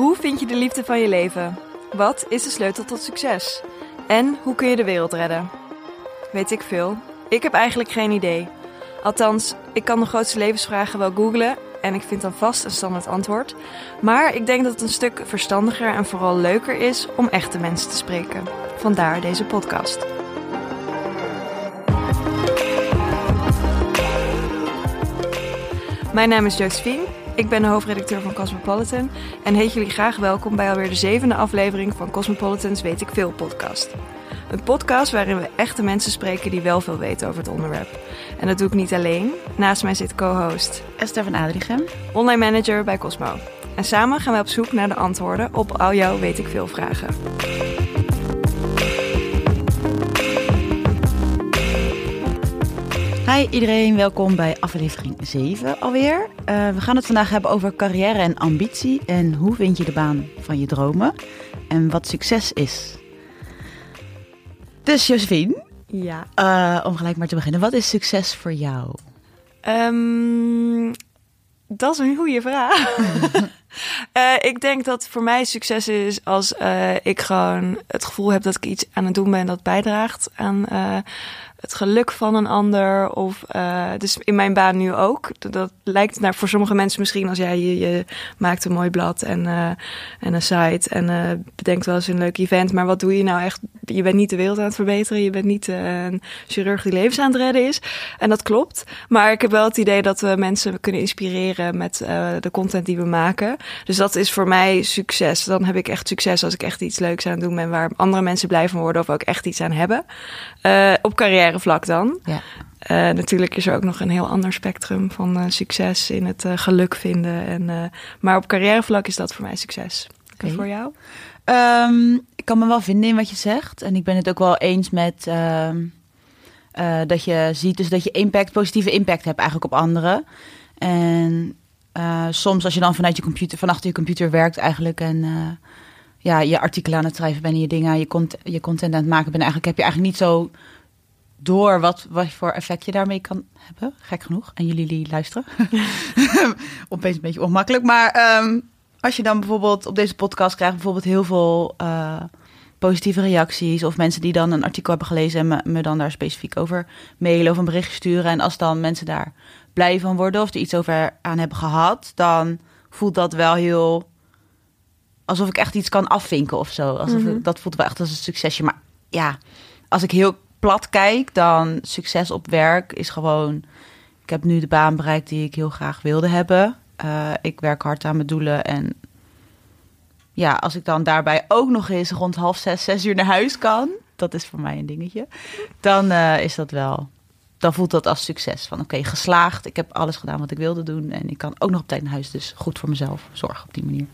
Hoe vind je de liefde van je leven? Wat is de sleutel tot succes? En hoe kun je de wereld redden? Weet ik veel. Ik heb eigenlijk geen idee. Althans, ik kan de grootste levensvragen wel googlen en ik vind dan vast een standaard antwoord. Maar ik denk dat het een stuk verstandiger en vooral leuker is om echte mensen te spreken. Vandaar deze podcast. Mijn naam is Josephine. Ik ben de hoofdredacteur van Cosmopolitan en heet jullie graag welkom bij alweer de zevende aflevering van Cosmopolitan's Weet ik Veel podcast. Een podcast waarin we echte mensen spreken die wel veel weten over het onderwerp. En dat doe ik niet alleen. Naast mij zit co-host Esther van Adrichem, online manager bij Cosmo. En samen gaan we op zoek naar de antwoorden op al jouw weet ik veel vragen. Hi iedereen, welkom bij aflevering 7 alweer. Uh, we gaan het vandaag hebben over carrière en ambitie en hoe vind je de baan van je dromen en wat succes is. Dus Josephine, Ja. uh, om gelijk maar te beginnen, wat is succes voor jou? Ehm, dat is een goede vraag. Eh, ik denk dat voor mij succes is als eh, ik gewoon het gevoel heb dat ik iets aan het doen ben dat bijdraagt aan eh, het geluk van een ander. Of eh, dus in mijn baan nu ook. Dat, lijkt naar voor sommige mensen misschien als jij je, maakt een mooi blad en, eh, en een site en eh, bedenkt wel eens een leuk event. Maar wat doe je nou echt? Je bent niet de wereld aan het verbeteren. Je bent niet eh, een chirurg die levens aan het redden is. En dat klopt. Maar ik heb wel het idee dat we mensen kunnen inspireren met eh, de content die we maken. Dus dat is voor mij succes. Dan heb ik echt succes als ik echt iets leuks aan het doen ben waar andere mensen blij van worden of ook echt iets aan hebben. Eh, op carrièrevlak dan. Ja. Natuurlijk is er ook nog een heel ander spectrum van succes in het geluk vinden. En, maar op carrièrevlak is dat voor mij succes. En voor jou? Ehm, kan me wel vinden in wat je zegt. En ik ben het ook wel eens met ehm, eh, dat je ziet dus dat je impact, positieve impact hebt eigenlijk op anderen. En eh, soms als je dan vanuit je computer, van achter je computer werkt eigenlijk en eh, ja, je artikelen aan het schrijven bent en je dingen, je, je content aan het maken bent, eigenlijk heb je eigenlijk niet zo door wat, wat voor effect je daarmee kan hebben. Gek genoeg. En jullie luisteren. Opeens een beetje ongemakkelijk. Maar ehm, als je dan bijvoorbeeld op deze podcast krijgt bijvoorbeeld heel veel positieve reacties. Of mensen die dan een artikel hebben gelezen en me, me dan daar specifiek over mailen of een bericht sturen. En als dan mensen daar blij van worden of er iets over aan hebben gehad, dan voelt dat wel heel alsof ik echt iets kan afvinken of zo. Alsof ik- dat voelt wel echt als een succesje. Maar ja, als ik heel plat kijk, dan succes op werk is gewoon. Ik heb nu de baan bereikt die ik heel graag wilde hebben. Eh, ik werk hard aan mijn doelen en ja, als ik dan daarbij ook nog eens rond half zes, zes uur naar huis kan, dat is voor mij een dingetje. Dan eh, is dat wel. Dan voelt dat als succes. Van oké, geslaagd. Ik heb alles gedaan wat ik wilde doen. En ik kan ook nog op tijd naar huis. Dus goed voor mezelf zorgen op die manier.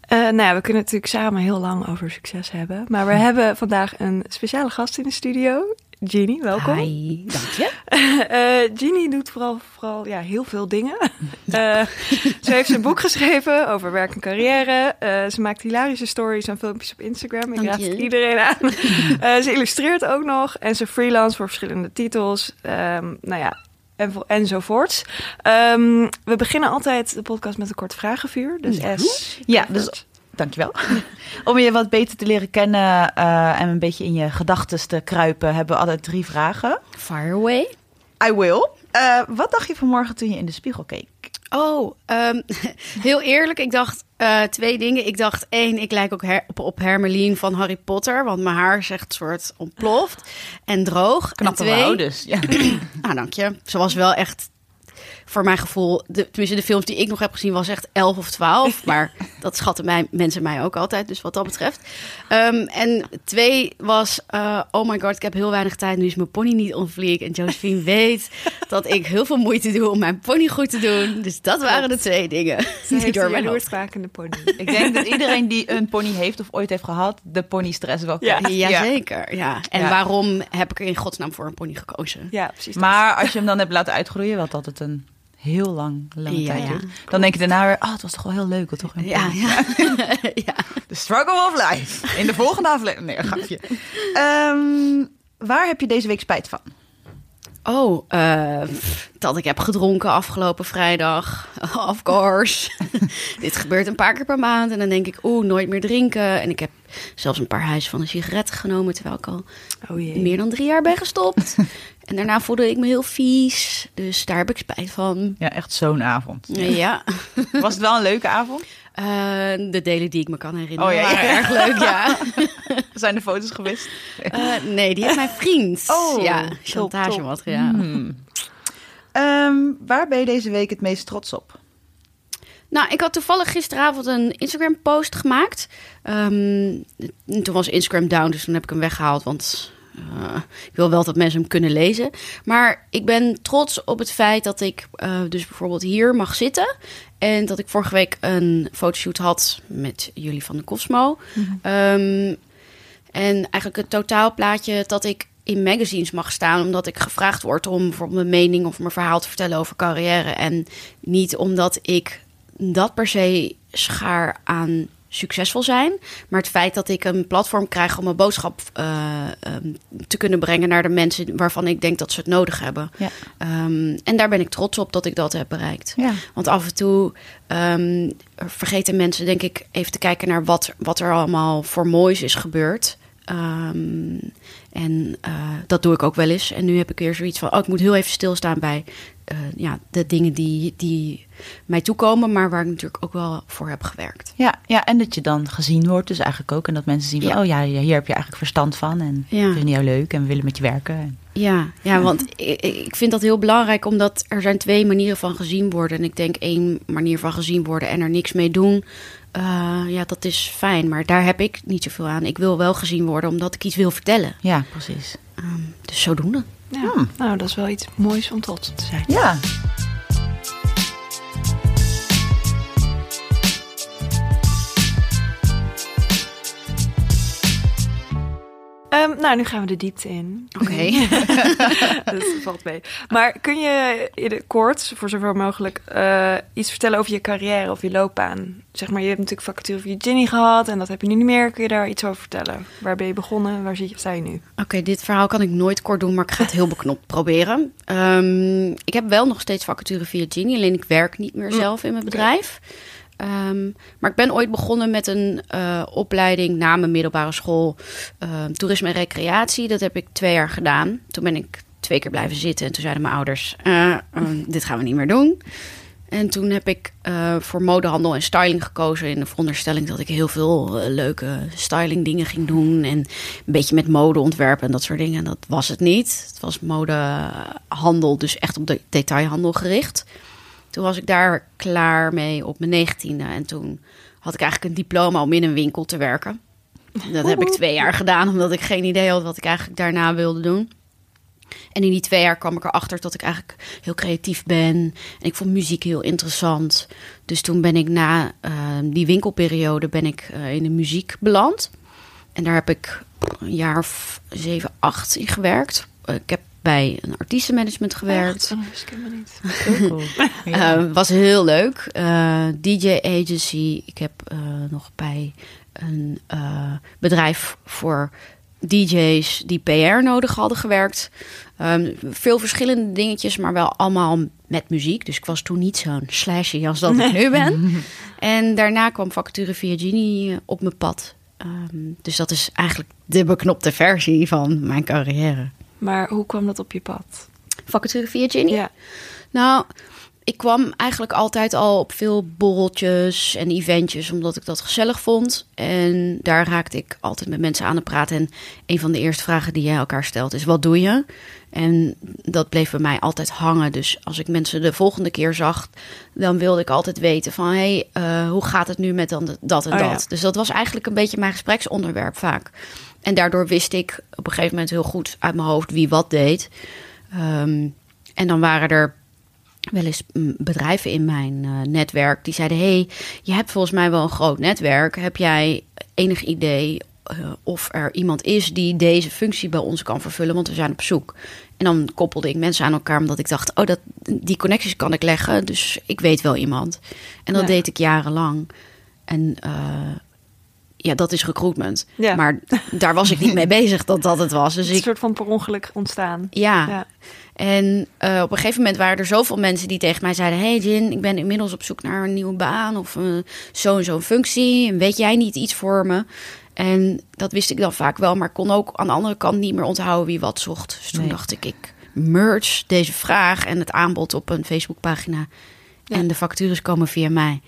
Eh, nou ja, we kunnen natuurlijk samen heel lang over succes hebben. Maar we hebben vandaag een speciale gast in de studio. Jeannie, welkom. Hi, dank je. Eh Jeannie doet vooral, vooral ja, heel veel dingen. Eh, ze heeft een boek geschreven over werk en carrière. Eh, ze maakt hilarische stories en filmpjes op Instagram. Ik raad het iedereen aan. Ze illustreert ook nog. En ze freelance voor verschillende titels. Ehm, nou ja, en, vo- enzovoorts. Ehm, we beginnen altijd de podcast met een kort vragenvuur. Dus Ja. S. Ja, dus-. Dankjewel. Om je wat beter te leren kennen eh, en een beetje in je gedachten te kruipen, hebben we altijd drie vragen. Fire away. I will. Eh, wat dacht je vanmorgen toen je in de spiegel keek? Oh, ehm, heel eerlijk. Ik dacht eh, twee dingen. Ik dacht één, ik lijk ook her- op, op Hermelien van Harry Potter. Want mijn haar is echt soort ontploft en droog. Knappe en twee, dus. Ja. Nou, dank je. Ze was wel echt, voor mijn gevoel, de, tenminste de films die ik nog heb gezien, was echt 11 of 12. Maar dat schatten mij, mensen mij ook altijd, dus wat dat betreft. Ehm, en twee was, eh, oh my god, ik heb heel weinig tijd. Nu is mijn pony niet on fleek. En Josephine weet dat ik heel veel moeite doe om mijn pony goed te doen. Dus dat waren de twee dingen Ze die door een mijn hoofd pony. Ik denk dat iedereen die een pony heeft of ooit heeft gehad, de pony stress wel Ja. kent. Jazeker, ja. En Ja. waarom heb ik er in godsnaam voor een pony gekozen? Ja, precies. dat. Maar als je hem dan hebt laten uitgroeien, wat altijd een heel lang, lange Ja, tijd ja. dan denk je daarna weer, ah, het was toch wel heel leuk. Toch Ja, ja. ja. The struggle of life. In de volgende aflevering. Nee, grapje. Ehm, waar heb je deze week spijt van? Oh, eh, dat ik heb gedronken afgelopen vrijdag. Of course. Dit gebeurt een paar keer per maand. En dan denk ik, oeh, nooit meer drinken. En ik heb zelfs een paar huizen van een sigaret genomen... terwijl ik al Oh jee. meer dan drie jaar ben gestopt. En daarna voelde ik me heel vies. Dus daar heb ik spijt van. Ja, echt zo'n avond. Ja, Was het wel een leuke avond? Eh, de delen die ik me kan herinneren Oh, ja, ja. waren erg leuk, ja. Zijn de foto's gewist? Eh, nee, die heeft mijn vriend. Oh, ja, chantagemateriaal. Ehm, waar ben je deze week het meest trots op? Nou, ik had toevallig gisteravond een Instagram-post gemaakt. Ehm, toen was Instagram down, dus toen heb ik hem weggehaald. Want eh, ik wil wel dat mensen hem kunnen lezen. Maar ik ben trots op het feit dat ik eh, dus bijvoorbeeld hier mag zitten. En dat ik vorige week een fotoshoot had met jullie van de Cosmo. Ehm, en eigenlijk het totaalplaatje dat ik in magazines mag staan, omdat ik gevraagd word om bijvoorbeeld mijn mening of mijn verhaal te vertellen over carrière. En niet omdat ik dat per se schaar aan succesvol zijn. Maar het feit dat ik een platform krijg om mijn boodschap eh, ehm, te kunnen brengen naar de mensen waarvan ik denk dat ze het nodig hebben. Ja. Ehm, en daar ben ik trots op dat ik dat heb bereikt. Ja. Want af en toe ehm, vergeten mensen, denk ik, even te kijken naar wat, wat er allemaal voor moois is gebeurd. En eh, dat doe ik ook wel eens. En nu heb ik weer zoiets van: oh, ik moet heel even stilstaan bij eh, ja, de dingen die, die mij toekomen, maar waar ik natuurlijk ook wel voor heb gewerkt. Ja, ja, en dat je dan gezien wordt dus eigenlijk ook. En dat mensen zien van, Ja. oh ja, ja, hier heb je eigenlijk verstand van. En Ja. vinden jou leuk en we willen met je werken. Ja, ja want ik, ik vind dat heel belangrijk, omdat er zijn twee manieren van gezien worden. En ik denk één manier van gezien worden en er niks mee doen. eh, ja, dat is fijn, maar daar heb ik niet zoveel aan. Ik wil wel gezien worden omdat ik iets wil vertellen. Ja, precies. Ehm, dus zodoende. Ja. Hmm. Nou, dat is wel iets moois om trots op te zijn. Ja. Ehm, nou, nu gaan we de diepte in. Oké. dat valt mee. Maar kun je in het kort, voor zover mogelijk, eh, iets vertellen over je carrière of je loopbaan? Zeg maar, je hebt natuurlijk vacature Ginny gehad en dat heb je nu niet meer. Kun je daar iets over vertellen? Waar ben je begonnen? Waar zit je, sta je nu? Oké, dit verhaal kan ik nooit kort doen, maar ik ga het heel beknopt proberen. Ehm, ik heb wel nog steeds vacature via Genie, alleen ik werk niet meer zelf in mijn bedrijf. Ehm, maar ik ben ooit begonnen met een eh, opleiding na mijn middelbare school ehm, toerisme en recreatie. Dat heb ik twee jaar gedaan. Toen ben ik twee keer blijven zitten en toen zeiden mijn ouders: eh, eh, dit gaan we niet meer doen. En toen heb ik eh, voor modehandel en styling gekozen in de veronderstelling dat ik heel veel leuke styling dingen ging doen en een beetje met mode ontwerpen en dat soort dingen. Dat was het niet. Het was modehandel, dus echt op de detailhandel gericht. Toen was ik daar klaar mee op mijn negentiende en toen had ik eigenlijk een diploma om in een winkel te werken. Dat heb ik twee jaar gedaan, omdat ik geen idee had wat ik eigenlijk daarna wilde doen. En in die twee jaar kwam ik erachter dat ik eigenlijk heel creatief ben. En ik vond muziek heel interessant. Dus toen ben ik na eh, die winkelperiode ben ik, eh, in de muziek beland. En daar heb ik een jaar of zeven, acht in gewerkt. Eh, ik heb bij een artiestenmanagement gewerkt. Oh, dat niet. Heel cool. Ja. Eh, was heel leuk. Eh, DJ agency. Ik heb eh, nog bij een bedrijf voor DJ's die PR nodig hadden gewerkt. Ehm, veel verschillende dingetjes, maar wel allemaal met muziek. Dus ik was toen niet zo'n slashy als dat ik nu ben. En daarna kwam vacature eh, op mijn pad. Ehm, dus dat is eigenlijk de beknopte versie van mijn carrière. Maar hoe kwam dat op je pad? Vacature via Genie? Ja. Nou, ik kwam eigenlijk altijd al op veel borreltjes en eventjes, omdat ik dat gezellig vond. En daar raakte ik altijd met mensen aan het praten. En een van de eerste vragen die jij elkaar stelt is: wat doe je? En dat bleef bij mij altijd hangen. Dus als ik mensen de volgende keer zag, dan wilde ik altijd weten van... hé, hey, eh, hoe gaat het nu met dan dat en Oh ja. dat? Dus dat was eigenlijk een beetje mijn gespreksonderwerp vaak. En daardoor wist ik op een gegeven moment heel goed uit mijn hoofd wie wat deed. Ehm, en dan waren er wel eens mm, bedrijven in mijn eh, netwerk die zeiden: hey, je hebt volgens mij wel een groot netwerk. Heb jij enig idee eh, of er iemand is die deze functie bij ons kan vervullen? Want we zijn op zoek. En dan koppelde ik mensen aan elkaar omdat ik dacht: oh, dat, die connecties kan ik leggen. Dus ik weet wel iemand. En dat Ja. deed ik jarenlang. En eh, ja, dat is recruitment. Ja. Maar daar was ik niet mee bezig dat dat het was. Dus Het is ik een soort van per ongeluk ontstaan. ja. Ja. En eh, op een gegeven moment waren er zoveel mensen die tegen mij zeiden: Hey Jin, ik ben inmiddels op zoek naar een nieuwe baan of uh, zo en zo'n functie. En weet jij niet iets voor me? En dat wist ik dan vaak wel, maar kon ook aan de andere kant niet meer onthouden wie wat zocht. Dus toen Nee. dacht ik, ik merge deze vraag en het aanbod op een Facebookpagina. Ja. En de vacatures komen via mij.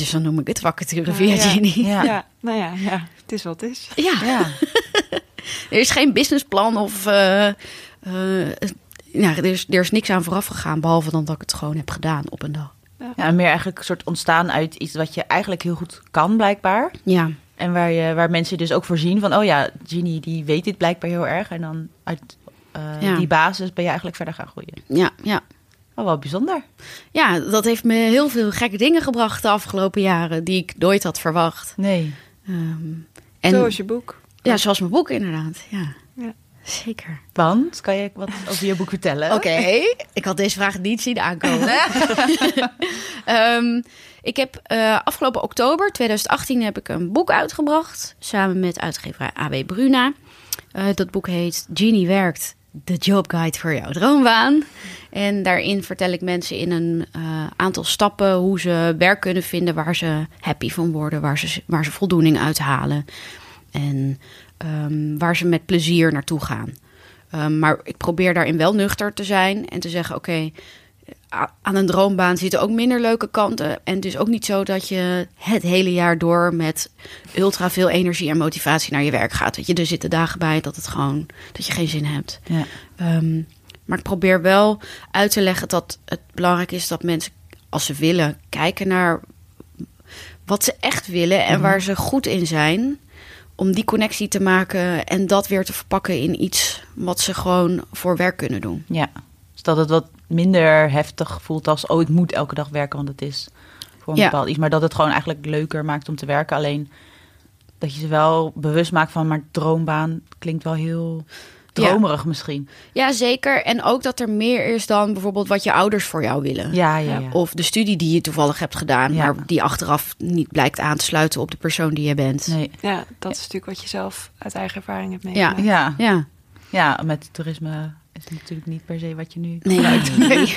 Dus dan noem ik het vacature Ja, via ja. Ginny. Ja. Ja. nou ja, ja, het is wat het is. Ja, Ja. er is geen businessplan of... eh, eh, ja, er, is, er is niks aan vooraf gegaan, behalve dan dat ik het gewoon heb gedaan op een dag. ja, en meer eigenlijk een soort ontstaan uit iets wat je eigenlijk heel goed kan, blijkbaar. Ja, En waar, je, waar mensen dus ook voorzien van, oh ja, Ginny die weet dit blijkbaar heel erg. En dan uit eh, Ja. die basis ben je eigenlijk verder gaan groeien. ja, ja. Oh, wel bijzonder. Ja, dat heeft me heel veel gekke dingen gebracht de afgelopen jaren... die ik nooit had verwacht. Nee. Ehm, en, Zoals je boek. Ja, zoals mijn boek inderdaad. Ja, Ja. zeker. Want, kan je wat over je boek vertellen? Oké, ik had deze vraag niet zien aankomen. Ehm, ik heb eh, afgelopen oktober 2018 heb ik een boek uitgebracht samen met uitgever AB Bruna. Eh, dat boek heet Genie werkt, de job guide voor jouw droombaan. En daarin vertel ik mensen in een eh, aantal stappen hoe ze werk kunnen vinden waar ze happy van worden, waar ze, waar ze voldoening uithalen en ehm, waar ze met plezier naartoe gaan. Um, maar ik probeer daarin wel nuchter te zijn en te zeggen: oké, aan een droombaan zitten ook minder leuke kanten. En het is ook niet zo dat je het hele jaar door met ultra veel energie en motivatie naar je werk gaat. Dat je er zitten dagen bij dat het gewoon dat je geen zin hebt. Ja. Um, maar ik probeer wel uit te leggen dat het belangrijk is dat mensen, als ze willen, kijken naar wat ze echt willen en waar ze goed in zijn. Om die connectie te maken en dat weer te verpakken in iets wat ze gewoon voor werk kunnen doen. ja. Dus dat het wat minder heftig voelt als, oh, ik moet elke dag werken, want het is voor een Ja. bepaald iets. Maar dat het gewoon eigenlijk leuker maakt om te werken. Alleen dat je ze wel bewust maakt van, maar droombaan klinkt wel heel dromerig misschien. Ja, zeker. En ook dat er meer is dan bijvoorbeeld wat je ouders voor jou willen. Ja, ja, ja. Of de studie die je toevallig hebt gedaan, Ja. maar die achteraf niet blijkt aan te sluiten op de persoon die je bent. Nee. Ja, dat is natuurlijk wat je zelf uit eigen ervaring hebt Ja. meegemaakt. Ja. Ja. ja, met toerisme is het natuurlijk niet per se wat je nu Nee. gebruikt. nee.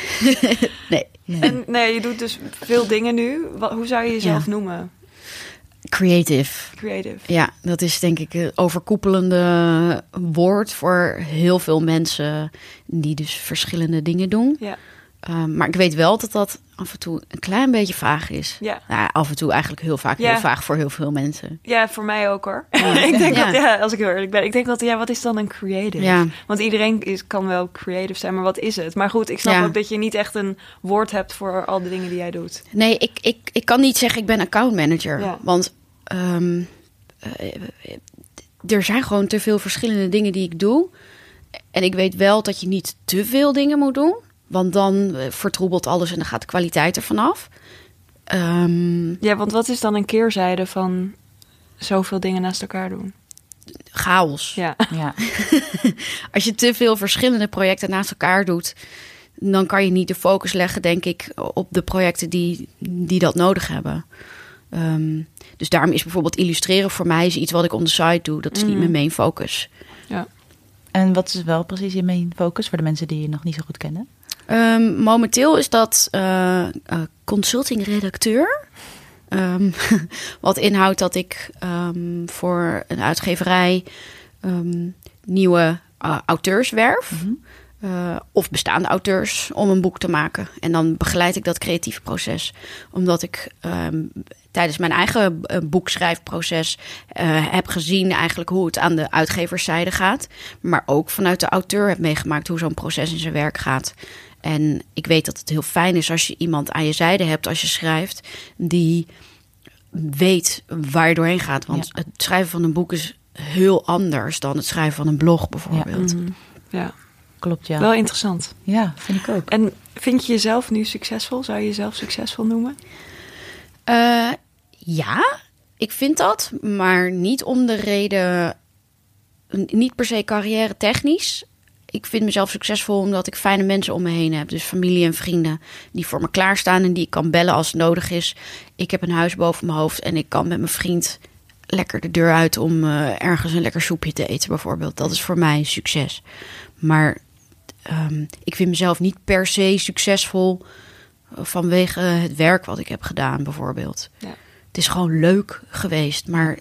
nee. Nee. En nee, je doet dus veel dingen nu. Wat, hoe zou je jezelf Ja. noemen? Creative. Creative. Ja, dat is denk ik een overkoepelende woord voor heel veel mensen die dus verschillende dingen doen. Ja. Um, maar ik weet wel dat dat af en toe een klein beetje vaag is. Ja. Nou, af en toe eigenlijk heel vaak Ja. heel vaag voor heel veel mensen. Ja, voor mij ook hoor. Ja. ik denk Ja. dat, ja, als ik heel eerlijk ben, ik denk dat, ja, wat is dan een creative? Ja. Want iedereen is, kan wel creative zijn, maar wat is het? Maar goed, ik snap ook dat je niet echt een woord hebt voor al de dingen die jij doet. Nee, ik, ik, ik kan niet zeggen ik ben account manager. Want ehm, eh, er zijn gewoon te veel verschillende dingen die ik doe. En ik weet wel dat je niet te veel dingen moet doen. Want dan eh, vertroebelt alles en dan gaat de kwaliteit ervan af. Ehm, Ja, want wat is dan een keerzijde van zoveel dingen naast elkaar doen? chaos. Ja, Ja. Als je te veel verschillende projecten naast elkaar doet, dan kan je niet de focus leggen, denk ik, op de projecten die, die dat nodig hebben. Ehm, dus daarom is bijvoorbeeld illustreren voor mij is iets wat ik on the side doe. Dat is niet Mhm. mijn main focus. ja. En wat is wel precies je main focus voor de mensen die je nog niet zo goed kennen? Ehm, momenteel is dat eh, eh, consulting-redacteur. Ehm, wat inhoudt dat ik ehm, voor een uitgeverij nieuwe eh, auteurs werf. eh, of bestaande auteurs om een boek te maken. En dan begeleid ik dat creatieve proces. Omdat ik tijdens mijn eigen boekschrijfproces heb gezien eigenlijk hoe het aan de uitgeverszijde gaat. Maar ook vanuit de auteur heb meegemaakt hoe zo'n proces in zijn werk gaat. En ik weet dat het heel fijn is als je iemand aan je zijde hebt als je schrijft, die weet waar je doorheen gaat. Want het schrijven van een boek is heel anders dan het schrijven van een blog bijvoorbeeld. Mhm. ja. Klopt, ja. wel interessant. Ja, vind ik ook. En vind je jezelf nu succesvol? Zou je jezelf succesvol noemen? Eh, ja, ik vind dat, maar niet om de reden, niet per se carrière technisch. Ik vind mezelf succesvol omdat ik fijne mensen om me heen heb. Dus familie en vrienden die voor me klaarstaan en die ik kan bellen als het nodig is. Ik heb een huis boven mijn hoofd en ik kan met mijn vriend lekker de deur uit om eh, ergens een lekker soepje te eten bijvoorbeeld. Dat is voor mij succes. Maar ehm, ik vind mezelf niet per se succesvol vanwege het werk wat ik heb gedaan, bijvoorbeeld. Ja. Het is gewoon leuk geweest, maar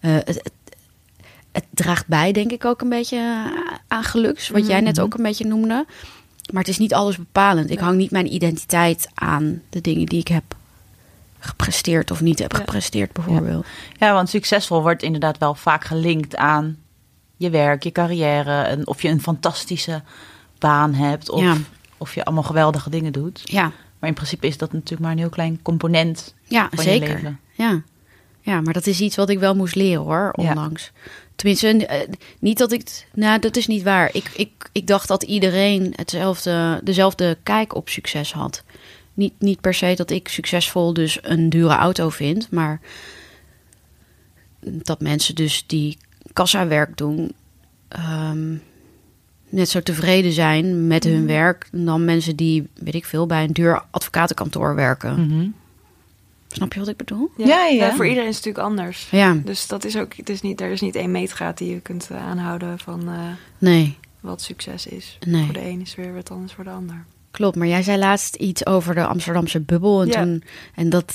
eh, het, het, het draagt bij, denk ik, ook een beetje aan geluks. Wat jij net Mhm. ook een beetje noemde. Maar het is niet alles bepalend. Ik hang niet mijn identiteit aan de dingen die ik heb gepresteerd of niet heb gepresteerd, bijvoorbeeld. Ja, want succesvol wordt inderdaad wel vaak gelinkt aan je werk, je carrière. En of je een fantastische baan hebt. Of, Ja. of je allemaal geweldige dingen doet. Ja, Maar in principe is dat natuurlijk maar een heel klein component ja van je zeker. leven. Ja. ja, maar dat is iets wat ik wel moest leren hoor, Ja. Tenminste, eh, niet dat ik... Nou, dat is niet waar. Ik, ik, ik dacht dat iedereen hetzelfde, dezelfde kijk op succes had. Niet, niet per se dat ik succesvol dus een dure auto vind, maar dat mensen dus die kassawerk doen... ehm, net zo tevreden zijn met hun werk dan mensen die, weet ik veel, bij een duur advocatenkantoor werken. Mhm. Snap je wat ik bedoel? Ja, ja. voor iedereen is het natuurlijk anders. Ja, Dus dat is ook, het is niet, er is niet één meetgraad die je kunt eh, aanhouden van eh, nee, wat succes is. Nee. Voor de een is weer wat anders voor de ander. Klopt. Maar jij zei laatst iets over de Amsterdamse bubbel. En, Ja. toen, en dat,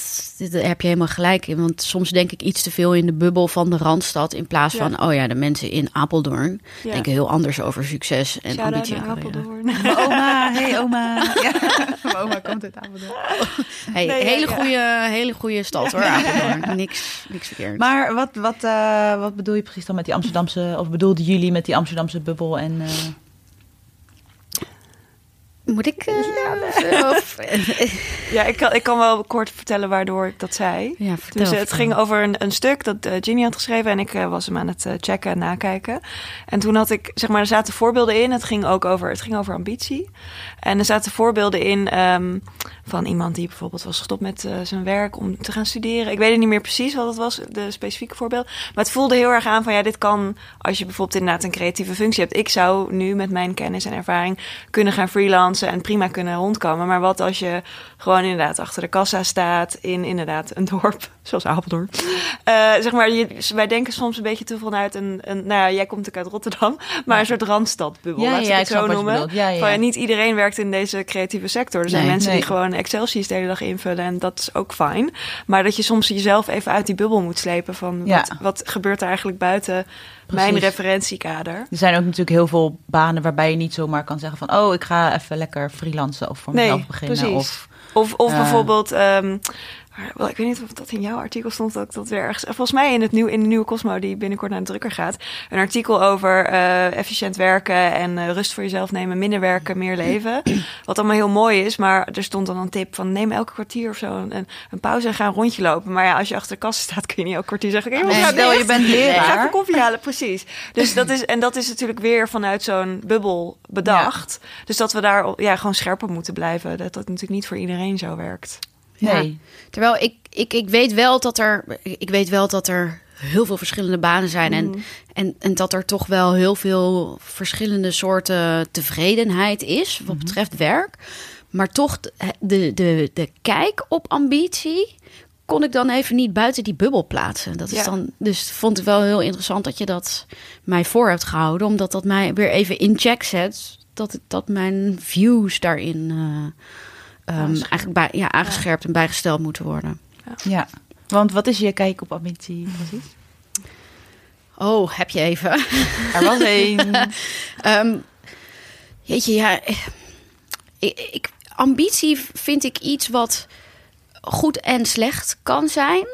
daar heb je helemaal gelijk in. Want soms denk ik iets te veel in de bubbel van de Randstad. In plaats Ja. van, oh ja, de mensen in Apeldoorn Ja. denken heel anders over succes en Shout-out ambitie. naar. Apeldoorn. Mijn oma, hey oma. Ja. Mijn oma komt uit Apeldoorn. Hey, Nee, hele, ja. goede, hele goede stad hoor, Apeldoorn. Niks, niks verkeerd. Maar wat, wat, eh, wat bedoel je precies dan met die Amsterdamse... Of bedoelden jullie met die Amsterdamse bubbel en... eh, Moet ik... eh, of- Ja, ik kan, ik kan wel kort vertellen waardoor ik dat zei. ja, vertel. Dus het vertel. ging over een, een stuk dat eh, Ginny had geschreven en ik eh, was hem aan het eh, checken en nakijken. En toen had ik, zeg maar, er zaten voorbeelden in. Het ging ook over, het ging over ambitie. En er zaten voorbeelden in ehm, van iemand die bijvoorbeeld was gestopt met eh, zijn werk om te gaan studeren. Ik weet het niet meer precies wat het was, de specifieke voorbeeld. Maar het voelde heel erg aan van ja, dit kan als je bijvoorbeeld inderdaad een creatieve functie hebt. Ik zou nu met mijn kennis en ervaring kunnen gaan freelancen en prima kunnen rondkomen. Maar wat als je gewoon inderdaad achter de kassa staat in inderdaad een dorp, zoals Apeldoorn. Eh, zeg maar, je, wij denken soms een beetje te vanuit een, een nou ja, jij komt natuurlijk uit Rotterdam, maar een soort randstadbubbel, Ja, laat ik ja, het zo noemen. Van, niet iedereen werkt in deze creatieve sector. Er zijn Nee, mensen nee. die gewoon Excel-sheets de hele dag invullen en dat is ook fijn. Maar dat je soms jezelf even uit die bubbel moet slepen van wat, wat gebeurt er eigenlijk buiten mijn referentiekader. Er zijn ook natuurlijk heel veel banen waarbij je niet zomaar kan zeggen van... oh, ik ga even lekker freelancen of voor Nee, mezelf beginnen. precies. Of, Of, of Ja. bijvoorbeeld, ehm, maar, ik weet niet of dat in jouw artikel stond, dat ik dat weer ergens. Volgens mij in, het nieuw, in de nieuwe Cosmo, die binnenkort naar de drukker gaat. Een artikel over eh, efficiënt werken en eh, rust voor jezelf nemen, minder werken, meer leven. Wat allemaal heel mooi is, maar er stond dan een tip van neem elke kwartier of zo een, een pauze en ga een rondje lopen. Maar ja, als je achter de kast staat, kun je niet elk kwartier zeggen: oké, Nee, stel je bent Ga leraar. even koffie halen, precies. Dus dat is, en dat is natuurlijk weer vanuit zo'n bubbel bedacht. Dus dat we daar ja, gewoon scherper moeten blijven. Dat dat natuurlijk niet voor iedereen zo werkt. Nee. Terwijl ik, ik, ik weet wel dat er, ik weet wel dat er heel veel verschillende banen zijn. En, en, en dat er toch wel heel veel verschillende soorten tevredenheid is wat betreft werk. Maar toch, de, de, de, kijk op ambitie kon ik dan even niet buiten die bubbel plaatsen. Dat is Ja. dan, dus vond ik wel heel interessant dat je dat mij voor hebt gehouden. Omdat dat mij weer even in check zet. Dat, dat mijn views daarin eh, ehm, eigenlijk bij, ja, aangescherpt en bijgesteld moeten worden. Ja. Want wat is je kijk op ambitie precies? Oh, heb je even. Er was één. Ehm jeetje, ja. eh, Ik, ik, ambitie vind ik iets wat goed en slecht kan zijn.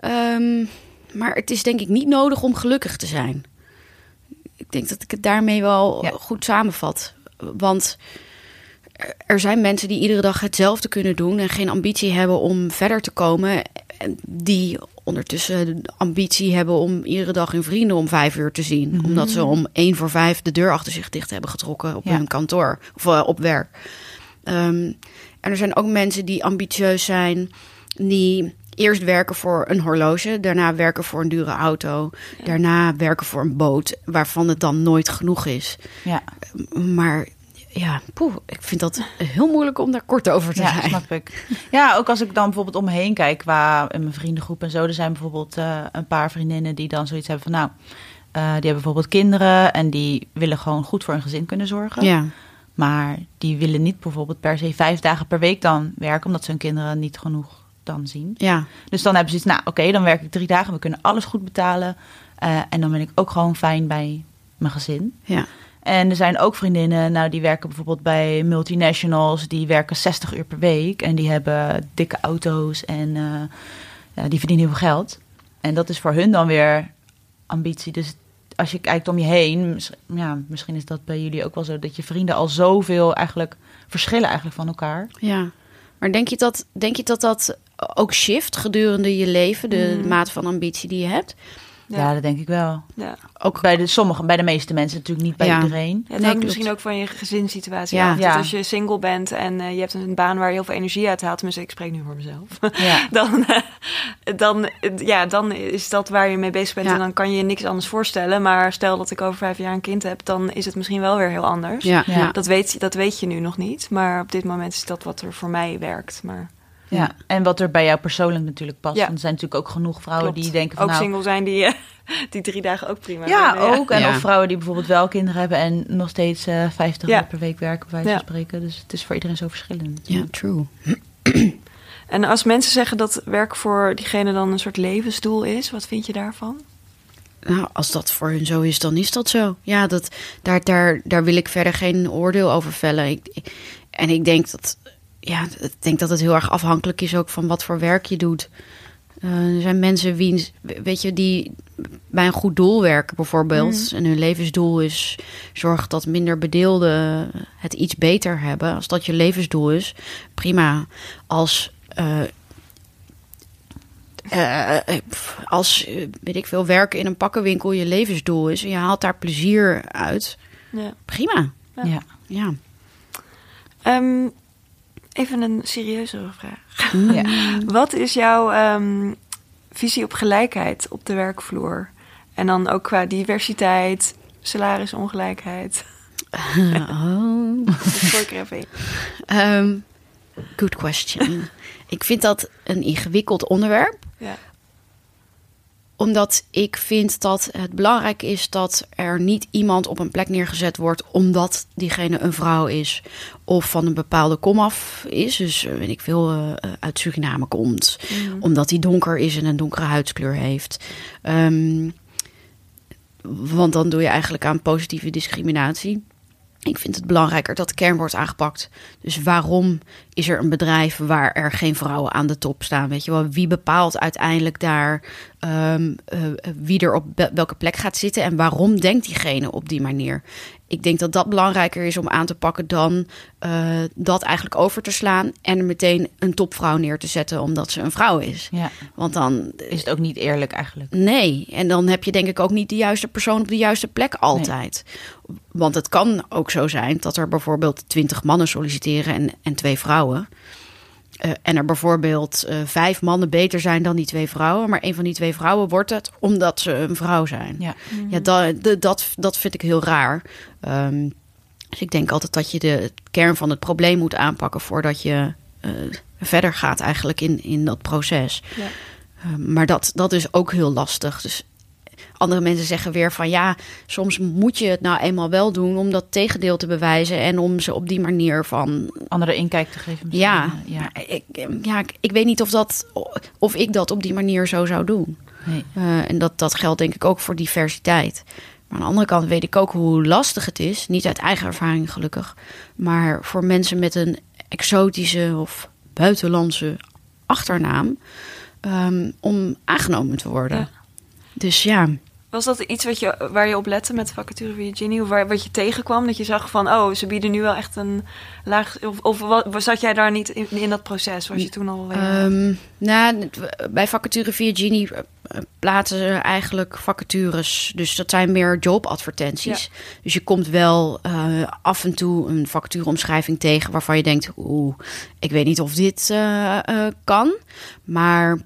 Ehm, maar het is denk ik niet nodig om gelukkig te zijn. Ik denk dat ik het daarmee wel Ja. goed samenvat. Want er- zijn mensen die iedere dag hetzelfde kunnen doen en geen ambitie hebben om verder te komen. En die ondertussen de ambitie hebben om iedere dag hun vrienden om vijf uur te zien. Omdat ze om één voor vijf de deur achter zich dicht hebben getrokken op Ja. hun kantoor of eh, op werk. Ehm, en er zijn ook mensen die ambitieus zijn, die eerst werken voor een horloge, daarna werken voor een dure auto, daarna werken voor een boot, waarvan het dan nooit genoeg is. Ja, Maar ja, poeh, ik vind dat heel moeilijk om daar kort over te ja zijn. snap ik. Ja, ook als ik dan bijvoorbeeld om me heen kijk, qua in mijn vriendengroep en zo. Er zijn bijvoorbeeld eh, een paar vriendinnen die dan zoiets hebben van... nou, eh, die hebben bijvoorbeeld kinderen en die willen gewoon goed voor hun gezin kunnen zorgen. Ja, Maar die willen niet bijvoorbeeld per se vijf dagen per week dan werken, omdat ze hun kinderen niet genoeg dan zien. Ja, Dus dan hebben ze iets, nou oké, dan werk ik drie dagen, we kunnen alles goed betalen. Eh, en dan ben ik ook gewoon fijn bij mijn gezin. ja. En er zijn ook vriendinnen, nou die werken bijvoorbeeld bij multinationals, die werken 60 uur per week en die hebben dikke auto's en eh, ja, die verdienen heel veel geld. En dat is voor hun dan weer ambitie. Dus als je kijkt om je heen, ja, misschien is dat bij jullie ook wel zo, dat je vrienden al zoveel eigenlijk verschillen eigenlijk van elkaar. Ja, maar denk je dat denk je dat, dat ook shift gedurende je leven, de Mm. mate van ambitie die je hebt? Ja, dat denk ik wel. Ja. Ook Bij de sommigen, bij de meeste mensen natuurlijk niet bij Ja. iedereen. Ja, het Nee, misschien ook van je gezinssituatie Ja. af. Dat Ja. als je single bent en eh, je hebt een baan waar je heel veel energie uit haalt... tenminste, ik spreek nu voor mezelf... Ja. dan, eh, dan, eh, ja, dan is dat waar je mee bezig bent Ja. en dan kan je je niks anders voorstellen. Maar stel dat ik over vijf jaar een kind heb, dan is het misschien wel weer heel anders. ja. Dat, weet, dat weet je nu nog niet, maar op dit moment is dat wat er voor mij werkt. Maar Ja, en wat er bij jou persoonlijk natuurlijk past. Ja. Want er zijn natuurlijk ook genoeg vrouwen klopt. die denken van ook nou... single zijn die, eh, die drie dagen ook prima Ja, vinden, ook. En Ja. of vrouwen die bijvoorbeeld wel kinderen hebben en nog steeds eh 50 Ja. uur per week werken, bij wijze Ja. van spreken. Dus het is voor iedereen zo verschillend. Ja, true. En als mensen zeggen dat werk voor diegene dan een soort levensdoel is, wat vind je daarvan? Nou, als dat voor hun zo is, dan is dat zo. Ja, dat, daar, daar, daar wil ik verder geen oordeel over vellen. Ik, ik- en ik denk dat, ja, ik denk dat het heel erg afhankelijk is ook van wat voor werk je doet. Eh, er zijn mensen wiens, weet je, die bij een goed doel werken bijvoorbeeld. En hun levensdoel is zorg dat minder bedeelden het iets beter hebben. Als dat je levensdoel is, prima. Als eh, eh, als, weet ik veel, werken in een pakkenwinkel je levensdoel is en je haalt daar plezier uit, Ja. prima. Ja. Ja. Ja. Ehm, even een serieuzere vraag. Ja. Wat is jouw ehm, visie op gelijkheid op de werkvloer? En dan ook qua diversiteit, salarisongelijkheid. Oh. Ehm, good question. ik vind dat een ingewikkeld onderwerp. Ja. Omdat ik vind dat het belangrijk is dat er niet iemand op een plek neergezet wordt omdat diegene een vrouw is of van een bepaalde komaf is. Dus eh, weet ik veel, eh, eh, uit Suriname komt. Omdat hij donker is en een donkere huidskleur heeft. Ehm, want dan doe je eigenlijk aan positieve discriminatie. Ik vind het belangrijker dat de kern wordt aangepakt. Dus waarom is er een bedrijf waar er geen vrouwen aan de top staan? Weet je wel, wie bepaalt uiteindelijk daar ehm, eh, wie er op welke plek gaat zitten en waarom denkt diegene op die manier? Ik denk dat dat belangrijker is om aan te pakken dan eh, dat eigenlijk over te slaan en er meteen een topvrouw neer te zetten omdat ze een vrouw is. ja. Want dan Is het ook niet eerlijk eigenlijk? Nee, en dan heb je denk ik ook niet de juiste persoon op de juiste plek altijd. Want het kan ook zo zijn dat er bijvoorbeeld twintig mannen solliciteren en, en twee vrouwen. Eh, en er bijvoorbeeld eh, vijf mannen beter zijn dan die twee vrouwen. Maar een van die twee vrouwen wordt het omdat ze een vrouw zijn. Ja. Ja, dat, de- dat, dat vind ik heel raar. Ehm, dus ik denk altijd dat je de kern van het probleem moet aanpakken voordat je eh, verder gaat eigenlijk in, in dat proces. Ja. Ehm, maar dat, dat is ook heel lastig. Dus andere mensen zeggen weer van ja, soms moet je het nou eenmaal wel doen om dat tegendeel te bewijzen en om ze op die manier van Andere inkijk te geven. misschien. ja, ja. ik, ja, ik- ik weet niet of dat of ik dat op die manier zo zou doen. Nee. Eh, en dat, dat geldt denk ik ook voor diversiteit. Maar aan de andere kant weet ik ook hoe lastig het is. Niet uit eigen ervaring gelukkig. Maar voor mensen met een exotische of buitenlandse achternaam. ehm, om aangenomen te worden. Ja. Dus ja. Was dat iets wat je, waar je op lette met vacature Virginie? Of waar, wat je tegenkwam? Dat je zag van, oh, ze bieden nu wel echt een laag... Of, of wat, zat jij daar niet in, in dat proces? Was je toen al... eh, Ehm, nou, bij vacature via Genie eh, plaatsen ze eigenlijk vacatures. Dus dat zijn meer jobadvertenties. Dus je komt wel eh, af en toe een vacatureomschrijving tegen waarvan je denkt, oeh, ik weet niet of dit kan. Maar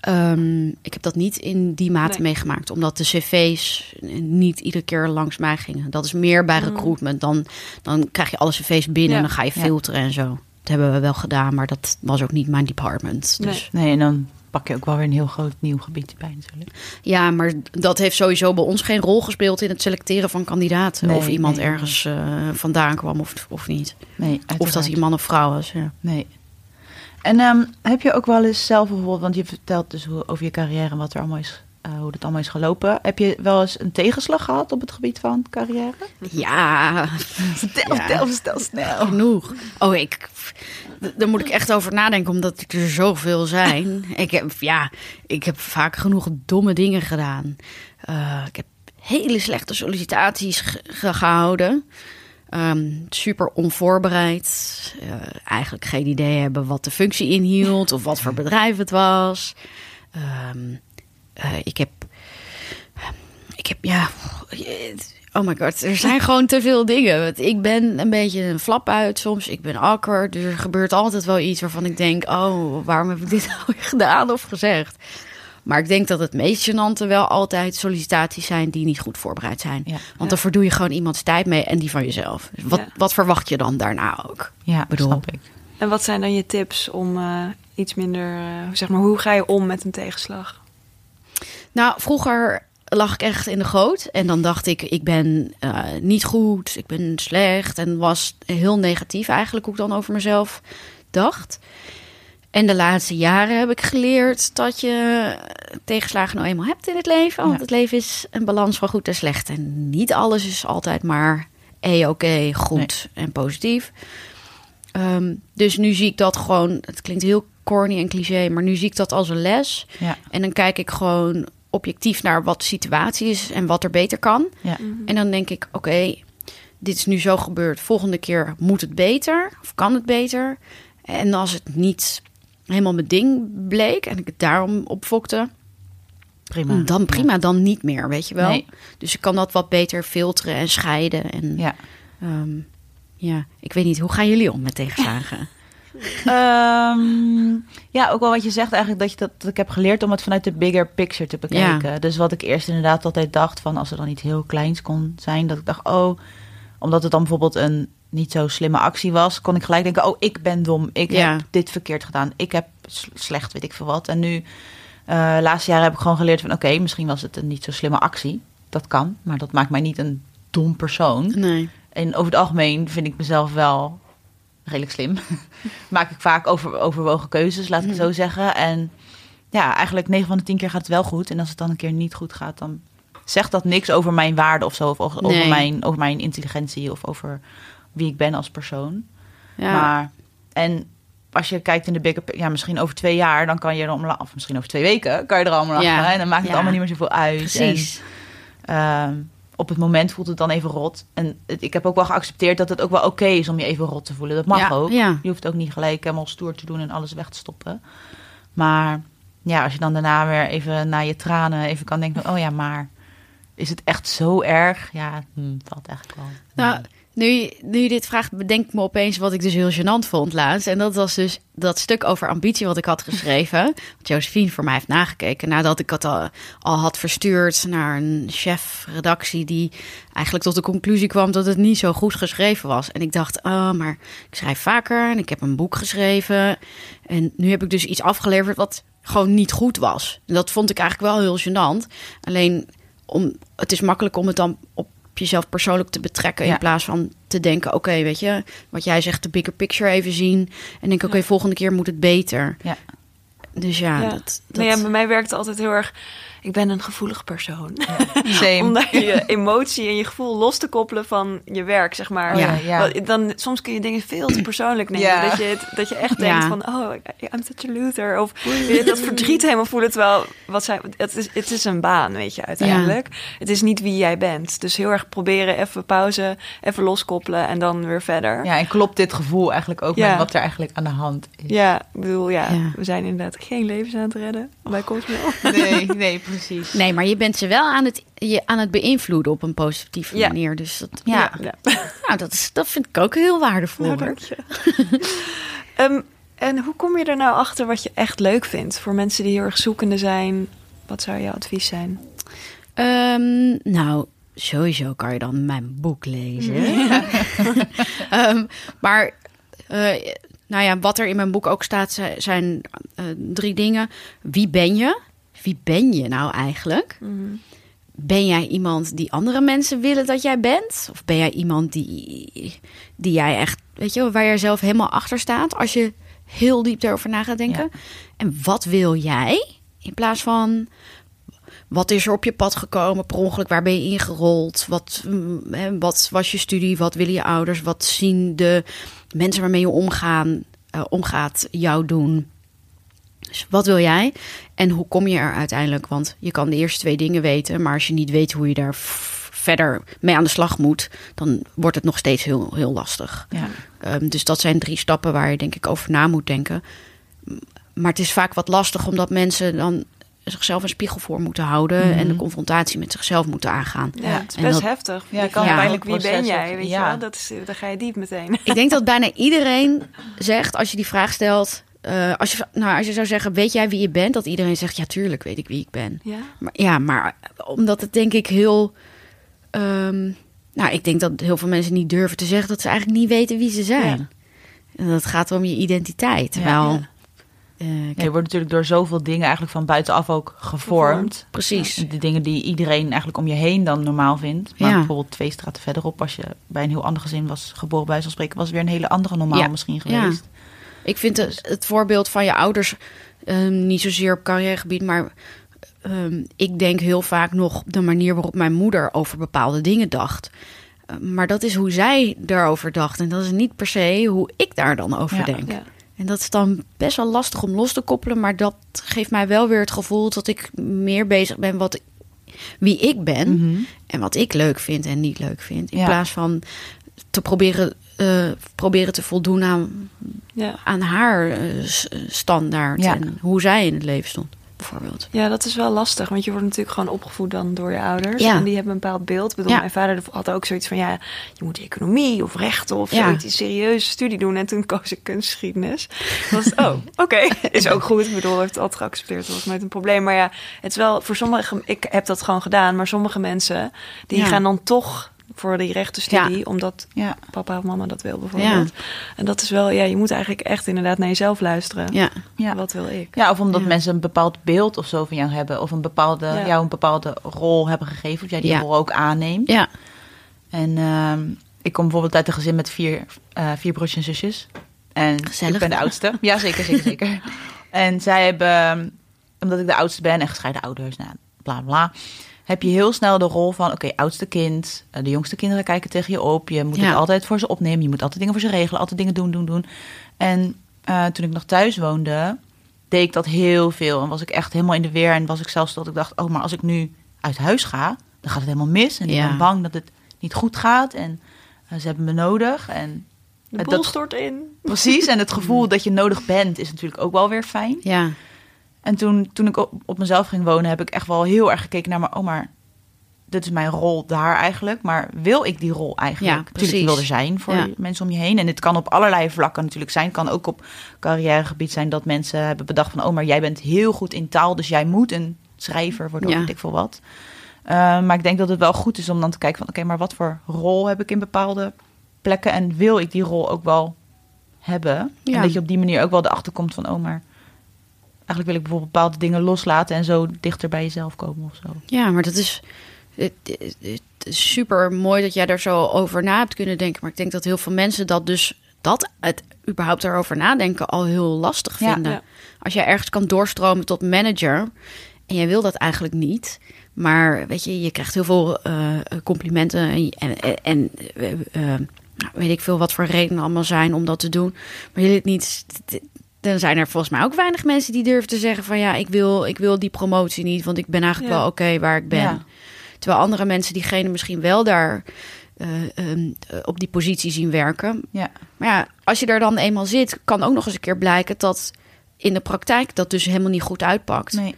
ehm, ik heb dat niet in die mate Nee. meegemaakt, omdat de cv's niet iedere keer langs mij gingen. Dat is meer bij Mm. recruitment. Dan, dan krijg je alle cv's binnen Ja. en dan ga je Ja. filteren en zo. hebben we wel gedaan, maar dat was ook niet mijn department. Nee. Dus Nee, en dan pak je ook wel weer een heel groot nieuw gebied bij natuurlijk. ja, maar dat heeft sowieso bij ons geen rol gespeeld in het selecteren van kandidaten. Nee, of iemand nee. ergens eh, vandaan kwam of, of niet. Nee, Of dat hij man of vrouw was. Ja. Nee. En ehm, heb je ook wel eens zelf bijvoorbeeld, want je vertelt dus hoe, over je carrière en wat er allemaal is, eh, hoe het allemaal is gelopen. Heb je wel eens een tegenslag gehad op het gebied van carrière? ja, vertel snel. genoeg. Oh, ik. Daar moet ik echt over nadenken, omdat er zoveel zijn. ik heb, ja, ik heb vaak genoeg domme dingen gedaan. Eh, ik heb hele slechte sollicitaties ge- ge- gehouden. Ehm, super onvoorbereid. Eh, eigenlijk geen idee hebben wat de functie inhield of wat voor bedrijf het was. Ehm, eh, ik heb. Ik heb, ja. Oh my god, er zijn gewoon te veel dingen. Want Ik ben een beetje een flap uit soms. Ik ben awkward. Dus er gebeurt altijd wel iets waarvan ik denk: oh, waarom heb ik dit nou gedaan of gezegd? Maar ik denk dat het meest gênante wel altijd sollicitaties zijn die niet goed voorbereid zijn. Ja. Want dan verdoe je gewoon iemands tijd mee en die van jezelf. Dus wat, Ja. wat verwacht je dan daarna ook? Ja, Bedoel. snap ik. En wat zijn dan je tips om eh, iets minder, eh, zeg maar, hoe ga je om met een tegenslag? Nou, vroeger lag ik echt in de goot. En dan dacht ik, ik ben eh, niet goed, ik ben slecht. En was heel negatief eigenlijk hoe ik dan over mezelf dacht. En de laatste jaren heb ik geleerd dat je tegenslagen nou eenmaal hebt in het leven. Want Ja. het leven is een balans van goed en slecht. En niet alles is altijd maar e-oké, goed en positief. Ehm, dus nu zie ik dat gewoon, het klinkt heel corny en cliché, maar nu zie ik dat als een les. Ja, En dan kijk ik gewoon objectief naar wat de situatie is en wat er beter kan. ja. En dan denk ik, oké, dit is nu zo gebeurd. Volgende keer moet het beter of kan het beter. En als het niet helemaal mijn ding bleek en ik het daarom opfokte, prima. dan prima, dan niet meer, weet je wel. Nee. Dus ik kan dat wat beter filteren en scheiden. En Ja. ehm, ja, ik weet niet, hoe gaan jullie om met tegenslagen? Ehm, ja, ook wel wat je zegt eigenlijk dat, je dat, dat ik heb geleerd om het vanuit de bigger picture te bekijken. Dus wat ik eerst inderdaad altijd dacht van als er dan iets heel kleins kon zijn, dat ik dacht, oh, omdat het dan bijvoorbeeld een niet zo slimme actie was, kon ik gelijk denken, oh, ik ben dom, ik Ja. heb dit verkeerd gedaan, ik heb slecht, weet ik veel wat. En nu, eh laatste jaren heb ik gewoon geleerd van, oké, misschien was het een niet zo slimme actie. Dat kan, maar dat maakt mij niet een dom persoon. Nee. En over het algemeen vind ik mezelf wel redelijk slim. Maak ik vaak over, overwogen keuzes, laat ik het zo zeggen. En ja, eigenlijk 9 van de 10 keer gaat het wel goed. En als het dan een keer niet goed gaat, dan zegt dat niks over mijn waarde of zo. Of over, Nee. mijn, over mijn intelligentie of over wie ik ben als persoon. Ja. Maar, en als je kijkt in de bigger ja, misschien over twee jaar, dan kan je er om Of misschien over twee weken kan je er allemaal lachen. Ja. En dan maakt het Ja. allemaal niet meer zoveel uit. Precies. En, Ehm, op het moment voelt het dan even rot. En het- ik heb ook wel geaccepteerd dat het ook wel oké is om je even rot te voelen. Dat mag Ja, ook. ja. Je hoeft ook niet gelijk helemaal stoer te doen en alles weg te stoppen. Maar ja, als je dan daarna weer even naar je tranen even kan denken... van, oh ja, maar is het echt zo erg? Ja, hm, valt eigenlijk wel. Nou, nu, nu je dit vraagt, bedenk ik me opeens wat ik dus heel gênant vond laatst. En dat was dus dat stuk over ambitie wat ik had geschreven. Wat Josephine voor mij heeft nagekeken. Nadat ik het al, al had verstuurd naar een chef redactie die eigenlijk tot de conclusie kwam dat het niet zo goed geschreven was. En ik dacht, oh, maar ik schrijf vaker en ik heb een boek geschreven. En nu heb ik dus iets afgeleverd wat gewoon niet goed was. En dat vond ik eigenlijk wel heel gênant. Alleen, om, het is makkelijk om het dan op jezelf persoonlijk te betrekken. Ja. In plaats van te denken, oké, weet je, wat jij zegt, de bigger picture even zien. En denk, oké, volgende keer moet het beter. Ja. Dus ja, Ja. dat... dat Nou ja, bij mij werkt het altijd heel erg. Ik ben een gevoelig persoon. Same. Om daar je emotie en je gevoel los te koppelen van je werk, zeg maar. Ja, ja. Want Dan, soms kun je dingen veel te persoonlijk nemen. Ja. Dat, je het, dat je echt Ja. denkt van, oh, I'm such a loser. Of je dat verdriet helemaal voelen. Terwijl, wat zij, het, is, het is een baan, weet je, uiteindelijk. Het is niet wie jij bent. Dus heel erg proberen, even pauze, even loskoppelen en dan weer verder. Ja, en klopt dit gevoel eigenlijk ook Ja. met wat er eigenlijk aan de hand is? Ja, ik bedoel, ja, Ja. we zijn inderdaad geen levens aan het redden bij Cosmo. Nee, nee, precies. Nee, maar je bent ze wel aan het, je, aan het beïnvloeden op een positieve Ja. manier. Dus dat, Ja. Ja. nou, dat, is, dat vind ik ook heel waardevol. Nou, hoor. dank je. Ehm, en hoe kom je er nou achter wat je echt leuk vindt? Voor mensen die heel erg zoekende zijn, wat zou jouw advies zijn? Ehm, nou, sowieso kan je dan mijn boek lezen. Ehm, maar eh, nou ja, wat er in mijn boek ook staat, zi- zijn eh, drie dingen. Wie ben je? Wie ben je nou eigenlijk? Mhm. Ben jij iemand die andere mensen willen dat jij bent? Of ben jij iemand die, die jij echt, weet je, waar jij zelf helemaal achter staat als je heel diep erover na gaat denken? En wat wil jij? In plaats van wat is er op je pad gekomen per ongeluk? Waar ben je ingerold? Wat, mm, wat was je studie? Wat willen je ouders? Wat zien de mensen waarmee je omgaan, eh, omgaat jou doen? Dus wat wil jij? En hoe kom je er uiteindelijk? Want je kan de eerste twee dingen weten, maar als je niet weet hoe je daar verder mee aan de slag moet, dan wordt het nog steeds heel, heel lastig. Ja. Ehm, dus dat zijn drie stappen waar je denk ik over na moet denken. Maar het is vaak wat lastig omdat mensen dan zichzelf een spiegel voor moeten houden en de confrontatie met zichzelf moeten aangaan. Ja, het is En best dat- heftig. Ja, je kan Ja. uiteindelijk, wie ben jij? Weet ja. je wel? Dat is, daar ga je diep meteen. Ik denk dat bijna iedereen zegt, als je die vraag stelt, eh, als, je, nou, als je zou zeggen, weet jij wie je bent? Dat iedereen zegt, ja, tuurlijk weet ik wie ik ben. Ja? Maar, ja, maar omdat het denk ik heel... ehm, nou, ik denk dat heel veel mensen niet durven te zeggen dat ze eigenlijk niet weten wie ze zijn. En dat gaat om je identiteit. Terwijl, Ja. eh, Ja, je wordt natuurlijk door zoveel dingen eigenlijk van buitenaf ook gevormd. Gevormd. precies. De dingen die iedereen eigenlijk om je heen dan normaal vindt. Maar Ja. bijvoorbeeld twee straten verderop, als je bij een heel ander gezin was geboren, bij zo'n spreken, was weer een hele andere normaal Ja. misschien Ja. geweest. Ik vind het, het voorbeeld van je ouders ehm, niet zozeer op carrièregebied, maar ehm, ik denk heel vaak nog de manier waarop mijn moeder over bepaalde dingen dacht. Eh, maar dat is hoe zij daarover dacht. En dat is niet per se hoe ik daar dan over Ja. denk. Ja. En dat is dan best wel lastig om los te koppelen. Maar dat geeft mij wel weer het gevoel dat ik meer bezig ben wat wie ik ben. Mhm. En wat ik leuk vind en niet leuk vind. In Ja. plaats van te proberen, eh, proberen te voldoen aan Ja. aan haar eh, standaard Ja. en hoe zij in het leven stond, bijvoorbeeld. ja, dat is wel lastig. Want je wordt natuurlijk gewoon opgevoed dan door je ouders. Ja. En die hebben een bepaald beeld. Ik bedoel, mijn vader had ook zoiets van... ja, je moet economie of rechten of Ja. zoiets, een serieuze studie doen. En toen koos ik kunstgeschiedenis. Was het, oh, oké. Is ook goed. Ik bedoel, heeft het altijd geaccepteerd. Dat was nooit een probleem. Maar ja, het is wel voor sommige... Ik heb dat gewoon gedaan. Maar sommige mensen, die gaan dan toch voor die rechtenstudie. Omdat Ja. papa of mama dat wil bijvoorbeeld. En dat is wel... Ja, je moet eigenlijk echt inderdaad naar jezelf luisteren. Ja, Ja. Wat wil ik? Ja, of omdat mensen een bepaald beeld of zo van jou hebben. Of een bepaalde, jou een bepaalde rol hebben gegeven. Of jij die rol ook aanneemt. ja, En ehm, ik kom bijvoorbeeld uit een gezin met vier, eh, vier broertjes en zusjes. En Gezellig. ik ben de oudste. Ja, zeker, zeker, zeker. En zij hebben, omdat ik de oudste ben en gescheiden ouders, nou, bla bla. Heb je heel snel de rol van, oké, oudste kind. eh, De jongste kinderen kijken tegen je op. Je moet Ja. het altijd voor ze opnemen. Je moet altijd dingen voor ze regelen. Altijd dingen doen, doen, doen. En eh, toen ik nog thuis woonde, deed ik dat heel veel. En was ik echt helemaal in de weer. En was ik zelfs dat ik dacht, oh, maar als ik nu uit huis ga, dan gaat het helemaal mis. En ik Ja. ben bang dat het niet goed gaat. En eh, ze hebben me nodig. En De boel dat- stort in. precies. En het gevoel dat je nodig bent, is natuurlijk ook wel weer fijn. ja, En toen, toen ik op, op mezelf ging wonen, heb ik echt wel heel erg gekeken naar, maar, oh, maar dit is mijn rol daar eigenlijk. Maar wil ik die rol eigenlijk? Ja, precies. ik wil er zijn voor Ja. mensen om je heen. En dit kan op allerlei vlakken natuurlijk zijn. Het kan ook op carrièregebied zijn dat mensen hebben bedacht van, oh, maar jij bent heel goed in taal, dus jij moet een schrijver worden, Ja. weet ik veel wat. Uh, maar ik denk dat het wel goed is om dan te kijken van, oké, maar wat voor rol heb ik in bepaalde plekken? En wil ik die rol ook wel hebben? Ja. En dat je op die manier ook wel erachter komt van, oh, maar eigenlijk wil ik bijvoorbeeld bepaalde dingen loslaten en zo dichter bij jezelf komen of zo. ja, maar dat is, het, het- het is super mooi dat jij daar zo over na hebt kunnen denken. Maar ik denk dat heel veel mensen dat dus, dat het überhaupt erover nadenken al heel lastig vinden. Ja. Als jij ergens kan doorstromen tot manager en jij wil dat eigenlijk niet, maar weet je, je krijgt heel veel eh, complimenten en, en, en eh, eh, nou, weet ik veel wat voor redenen allemaal zijn om dat te doen, maar je het niet. Dan zijn er volgens mij ook weinig mensen die durven te zeggen van ja, ik wil, ik wil die promotie niet, want ik ben eigenlijk Ja. wel oké waar ik ben. Ja. Terwijl andere mensen diegene misschien wel daar eh, ehm, eh, op die positie zien werken. Ja. Maar ja, als je daar dan eenmaal zit, kan ook nog eens een keer blijken dat in de praktijk dat dus helemaal niet goed uitpakt. Nee.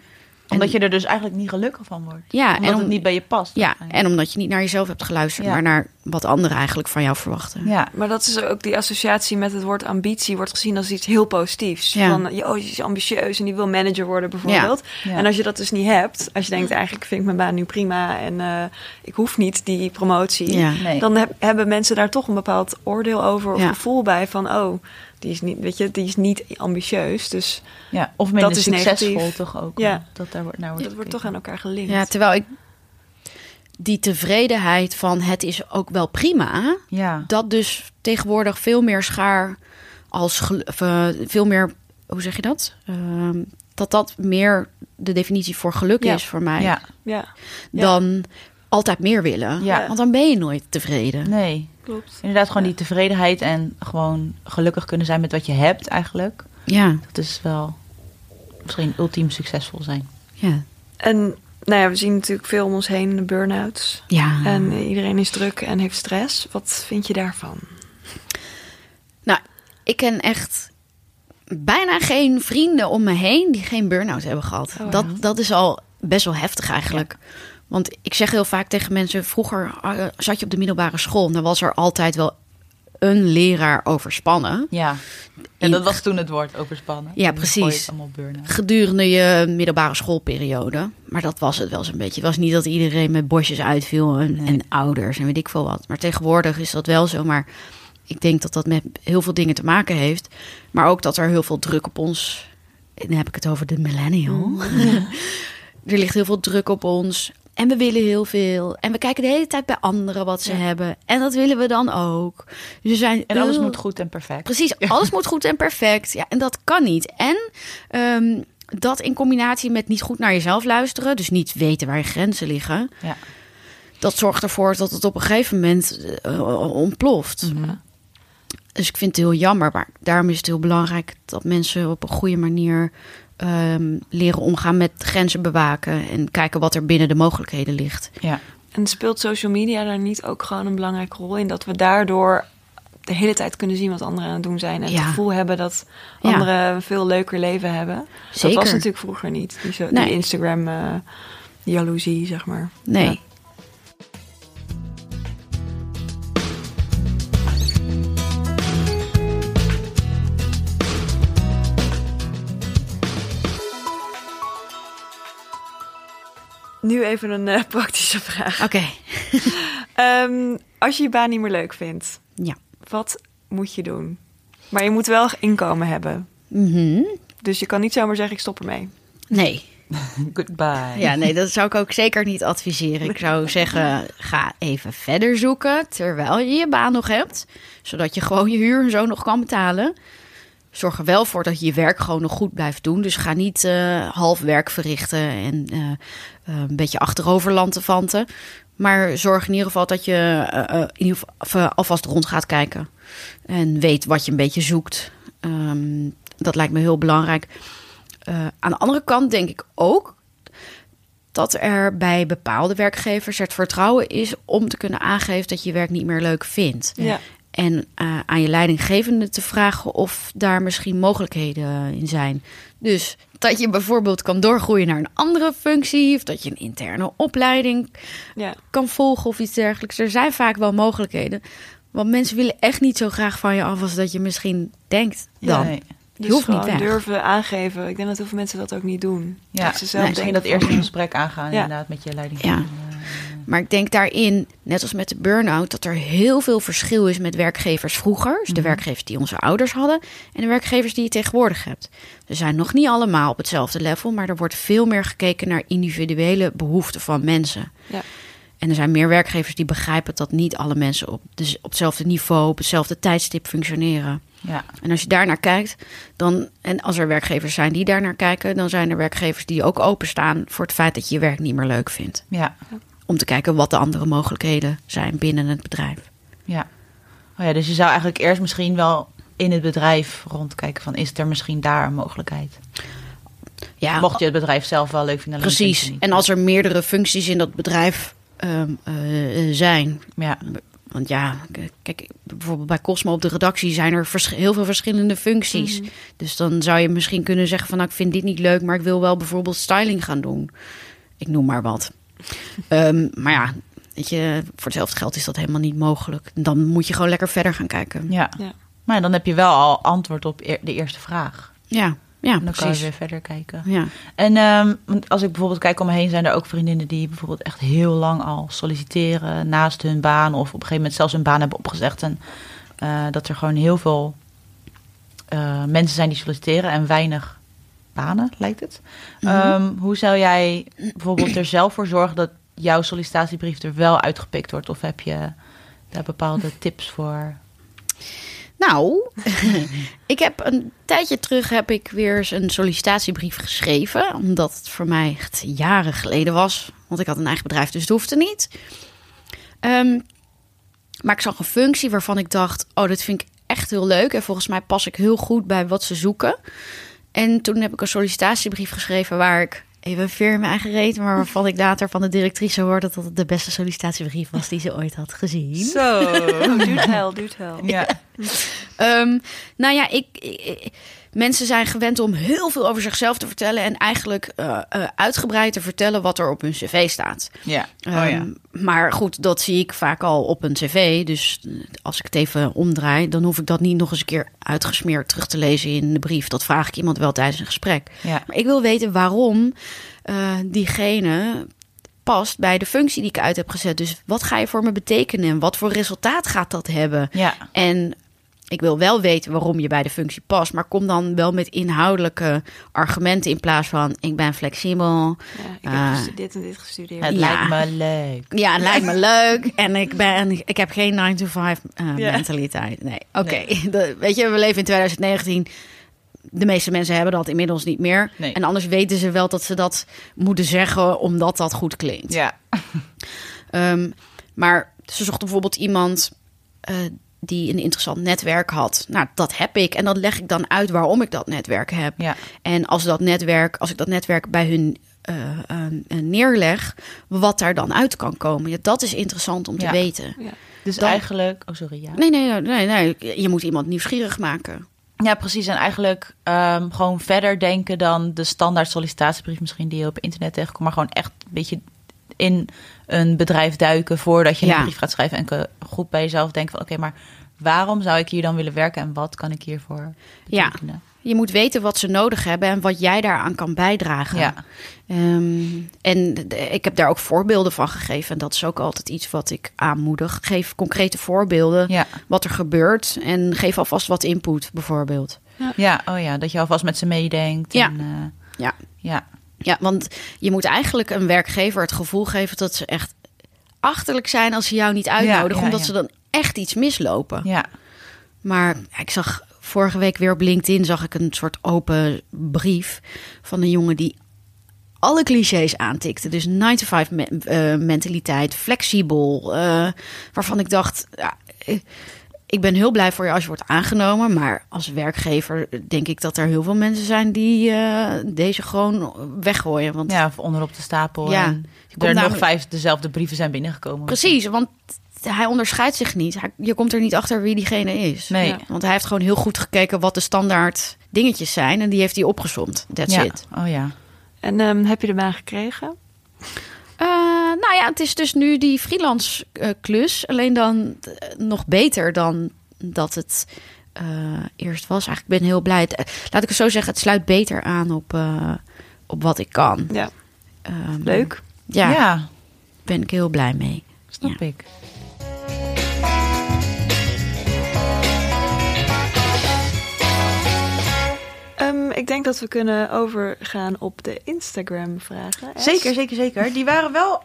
Omdat je er dus eigenlijk niet gelukkig van wordt. Ja, Omdat en om, het niet bij je past. ja, en omdat je niet naar jezelf hebt geluisterd, Ja. maar naar wat anderen eigenlijk van jou verwachten. Ja, Maar dat is ook die associatie met het woord ambitie wordt gezien als iets heel positiefs. Ja. Van, oh, die is ambitieus en die wil manager worden bijvoorbeeld. Ja. En als je dat dus niet hebt, als je denkt eigenlijk vind ik mijn baan nu prima en eh, ik hoef niet die promotie. Ja. nee. Dan heb- hebben mensen daar toch een bepaald oordeel over of Ja. gevoel bij van, oh, die is niet, weet je, die is niet ambitieus. Dus ja. Of minder dat is succesvol negatief. toch ook. Ja. Dat daar wordt, naar wordt dat wordt toch aan elkaar gelinkt. Ja, terwijl ik die tevredenheid van het is ook wel prima, Ja, dat dus tegenwoordig veel meer schaar als eh, veel meer, hoe zeg je dat? Ehm, dat dat meer de definitie voor geluk Ja. is voor mij ja, ja, ja. dan altijd meer willen. Ja. Want dan ben je nooit tevreden. nee. klopt. Inderdaad, gewoon Ja. die tevredenheid en gewoon gelukkig kunnen zijn met wat je hebt eigenlijk. Ja, Dat is wel misschien ultiem succesvol zijn. ja, En nou ja, we zien natuurlijk veel om ons heen de burn-outs. ja. En iedereen is druk en heeft stress. Wat vind je daarvan? Nou, ik ken echt bijna geen vrienden om me heen die geen burn-out hebben gehad. Oh, dat, ja. dat is al best wel heftig eigenlijk. Want ik zeg heel vaak tegen mensen: vroeger eh, zat je op de middelbare school, en dan was er altijd wel een leraar overspannen. Ja, en dat was toen het woord overspannen. Ja, precies. Gedurende je middelbare schoolperiode. Maar dat was het wel zo'n beetje. Het was niet dat iedereen met bosjes uitviel en, Nee. en ouders en weet ik veel wat. Maar tegenwoordig is dat wel zo. Maar ik denk dat dat met heel veel dingen te maken heeft. Maar ook dat er heel veel druk op ons... En dan heb ik het over de millennial. er ligt heel veel druk op ons. En we willen heel veel. En we kijken de hele tijd bij anderen wat ze Ja. hebben. En dat willen we dan ook. Dus we zijn En alles moet goed en perfect. Precies, alles moet goed en perfect. Ja, en dat kan niet. En ehm, dat in combinatie met niet goed naar jezelf luisteren, dus niet weten waar je grenzen liggen, Ja. dat zorgt ervoor dat het op een gegeven moment eh, ontploft. Mhm. Dus ik vind het heel jammer, maar daarom is het heel belangrijk dat mensen op een goede manier ehm, leren omgaan met grenzen bewaken en kijken wat er binnen de mogelijkheden ligt. Ja. En speelt social media daar niet ook gewoon een belangrijke rol in? Dat we daardoor de hele tijd kunnen zien wat anderen aan het doen zijn. En Ja. het gevoel hebben dat Ja. anderen een veel leuker leven hebben. Dat Zeker. was natuurlijk vroeger niet. Die, zo, Nee. die Instagram eh jaloezie, zeg maar. Nee. Ja. Nu even een eh, praktische vraag. Oké. Ehm, als je je baan niet meer leuk vindt, Ja. wat moet je doen? Maar je moet wel inkomen hebben. Mhm. Dus je kan niet zomaar zeggen, ik stop ermee. Nee. Goodbye. Ja, nee, dat zou ik ook zeker niet adviseren. Ik zou zeggen, ga even verder zoeken terwijl je je baan nog hebt. Zodat je gewoon je huur en zo nog kan betalen. Zorg er wel voor dat je je werk gewoon nog goed blijft doen. Dus ga niet eh, half werk verrichten en eh, eh, een beetje achterover lantefanten. Maar zorg in ieder geval dat je in ieder geval alvast rond gaat kijken. En weet wat je een beetje zoekt. Ehm, dat lijkt me heel belangrijk. Aan de andere kant denk ik ook dat er bij bepaalde werkgevers het vertrouwen is om te kunnen aangeven dat je werk niet meer leuk vindt. Ja. En eh, aan je leidinggevende te vragen of daar misschien mogelijkheden in zijn. Dus dat je bijvoorbeeld kan doorgroeien naar een andere functie, of dat je een interne opleiding ja. kan volgen of iets dergelijks. Er zijn vaak wel mogelijkheden. Want mensen willen echt niet zo graag van je af als dat je misschien denkt dan. Nee. Je Dus hoeft niet weg. durven aangeven. Ik denk dat heel veel mensen dat ook niet doen. Ja, Dat ze zelf nee, dat eerst een gesprek aangaan Ja. inderdaad met je leiding. Ja. Maar ik denk daarin, net als met de burn-out, dat er heel veel verschil is met werkgevers vroeger. Dus de Mhm. werkgevers die onze ouders hadden en de werkgevers die je tegenwoordig hebt. Ze zijn nog niet allemaal op hetzelfde level, maar er wordt veel meer gekeken naar individuele behoeften van mensen. Ja. En er zijn meer werkgevers die begrijpen dat niet alle mensen op, dus op hetzelfde niveau, op hetzelfde tijdstip functioneren. Ja. En als je daar naar kijkt, dan, en als er werkgevers zijn die daar naar kijken, dan zijn er werkgevers die ook openstaan voor het feit dat je je werk niet meer leuk vindt Ja. Om te kijken wat de andere mogelijkheden zijn binnen het bedrijf. Ja. Oh ja. Dus je zou eigenlijk eerst misschien wel in het bedrijf rondkijken van is er misschien daar een mogelijkheid? Ja, Mocht je het bedrijf zelf wel leuk vinden. precies. En als er meerdere functies in dat bedrijf ehm, eh, zijn. Ja. Want ja, kijk, bijvoorbeeld bij Cosmo op de redactie zijn er heel veel verschillende functies. Mhm. Dus dan zou je misschien kunnen zeggen van nou, ik vind dit niet leuk, maar ik wil wel bijvoorbeeld styling gaan doen. Ik noem maar wat. Ehm, maar ja, weet je, voor hetzelfde geld is dat helemaal niet mogelijk. Dan moet je gewoon lekker verder gaan kijken. Ja. Ja. Maar dan heb je wel al antwoord op de eerste vraag. Ja, ja, En dan kan je weer verder kijken. Ja. En ehm, als ik bijvoorbeeld kijk om me heen, zijn er ook vriendinnen die bijvoorbeeld echt heel lang al solliciteren naast hun baan. Of op een gegeven moment zelfs hun baan hebben opgezegd. En eh, dat er gewoon heel veel eh, mensen zijn die solliciteren en weinig banen, lijkt het. Mhm. Ehm, hoe zou jij bijvoorbeeld er zelf voor zorgen dat jouw sollicitatiebrief er wel uitgepikt wordt? Of heb je daar bepaalde tips voor? Nou, ik heb een tijdje terug heb ik weer eens een sollicitatiebrief geschreven. Omdat het voor mij echt jaren geleden was. Want ik had een eigen bedrijf, dus het hoefde niet. Ehm, maar ik zag een functie waarvan ik dacht... oh, dit vind ik echt heel leuk. En volgens mij pas ik heel goed bij wat ze zoeken. En toen heb ik een sollicitatiebrief geschreven... waar ik even veer in mijn eigen reet... maar waarvan ik later van de directrice hoorde... dat het de beste sollicitatiebrief was die ze ooit had gezien. Zo. Oh, doe hell, doe hell. Ja. Ehm, nou ja, ik, ik- mensen zijn gewend om heel veel over zichzelf te vertellen en eigenlijk eh, eh, uitgebreid te vertellen wat er op hun cv staat. Ja. Oh Ehm, ja. Maar goed, dat zie ik vaak al op een cv. Dus eh, als ik het even omdraai, dan hoef ik dat niet nog eens een keer uitgesmeerd terug te lezen in de brief. Dat vraag ik iemand wel tijdens een gesprek. Ja. Maar ik wil weten waarom diegene past bij de functie die ik uit heb gezet. Dus wat ga je voor me betekenen en wat voor resultaat gaat dat hebben? Ja. En ik wil wel weten waarom je bij de functie past, maar kom dan wel met inhoudelijke argumenten in plaats van ik ben flexibel. Ja, ik heb gestu- dit en dit gestudeerd. Het Ja. lijkt me leuk. Ja, het lijkt me leuk en ik ben ik heb geen 9 to 5 eh, Ja. mentaliteit. Nee, oké. Weet je, we leven in 2019. De meeste mensen hebben dat inmiddels niet meer. Nee. En anders weten ze wel dat ze dat moeten zeggen omdat dat goed klinkt. Ja. Ehm, maar ze zochten bijvoorbeeld iemand eh, die een interessant netwerk had. Nou, dat heb ik. En dan leg ik dan uit waarom ik dat netwerk heb. Ja. En als, dat netwerk, als ik dat netwerk bij hun eh, eh, neerleg, wat daar dan uit kan komen. Ja, dat is interessant om te Ja. weten. Ja. Dus Dan- eigenlijk... Oh, sorry, ja. Nee, nee, nee, nee. Je moet iemand nieuwsgierig maken. Ja, precies. En eigenlijk ehm, gewoon verder denken dan de standaard sollicitatiebrief misschien die je op internet tegenkomt. Maar gewoon echt een beetje in een bedrijf duiken voordat je Ja. een brief gaat schrijven. En goed bij jezelf denken van oké, maar waarom zou ik hier dan willen werken en wat kan ik hiervoor Ja. betekenen? Je moet weten wat ze nodig hebben en wat jij daaraan kan bijdragen. Ja. Ehm, en de- ik heb daar ook voorbeelden van gegeven. En dat is ook altijd iets wat ik aanmoedig. Geef concrete voorbeelden Ja. wat er gebeurt. En geef alvast wat input, bijvoorbeeld. ja, oh ja, dat je alvast met ze meedenkt. Ja. En, eh, Ja. ja, Ja, want je moet eigenlijk een werkgever het gevoel geven dat ze echt achterlijk zijn als ze jou niet uitnodigen. ja, omdat ja. ze dan echt iets mislopen. ja, Maar ik zag vorige week weer op LinkedIn zag ik een soort open brief van een jongen die alle clichés aantikte. Dus 9 to 5 me- eh, mentaliteit, flexibel. eh, waarvan ik dacht, ja, eh, ik ben heel blij voor je als je wordt aangenomen. Maar als werkgever denk ik dat er heel veel mensen zijn die eh, deze gewoon weggooien. Want ja, of onderop de stapel. Ja. En Je er nog namelijk- vijf dezelfde brieven zijn binnengekomen. Precies, want hij onderscheidt zich niet. Hij- je komt er niet achter wie diegene is. Nee. Ja. Want hij heeft gewoon heel goed gekeken wat de standaard dingetjes zijn. En die heeft hij opgezomd. That's ja. it. Oh ja. En ehm, heb je de baan gekregen? Eh, nou ja, het is dus nu die freelance eh, klus. Alleen dan eh, nog beter dan dat het eerst was. Eigenlijk ben ik heel blij. Het- laat ik het zo zeggen, het sluit beter aan op, op wat ik kan. Ja, Ehm, leuk. Ja, ja, ben ik heel blij mee. snap ik. Ik denk dat we kunnen overgaan op de Instagram-vragen. Zeker, zeker, zeker. Die waren wel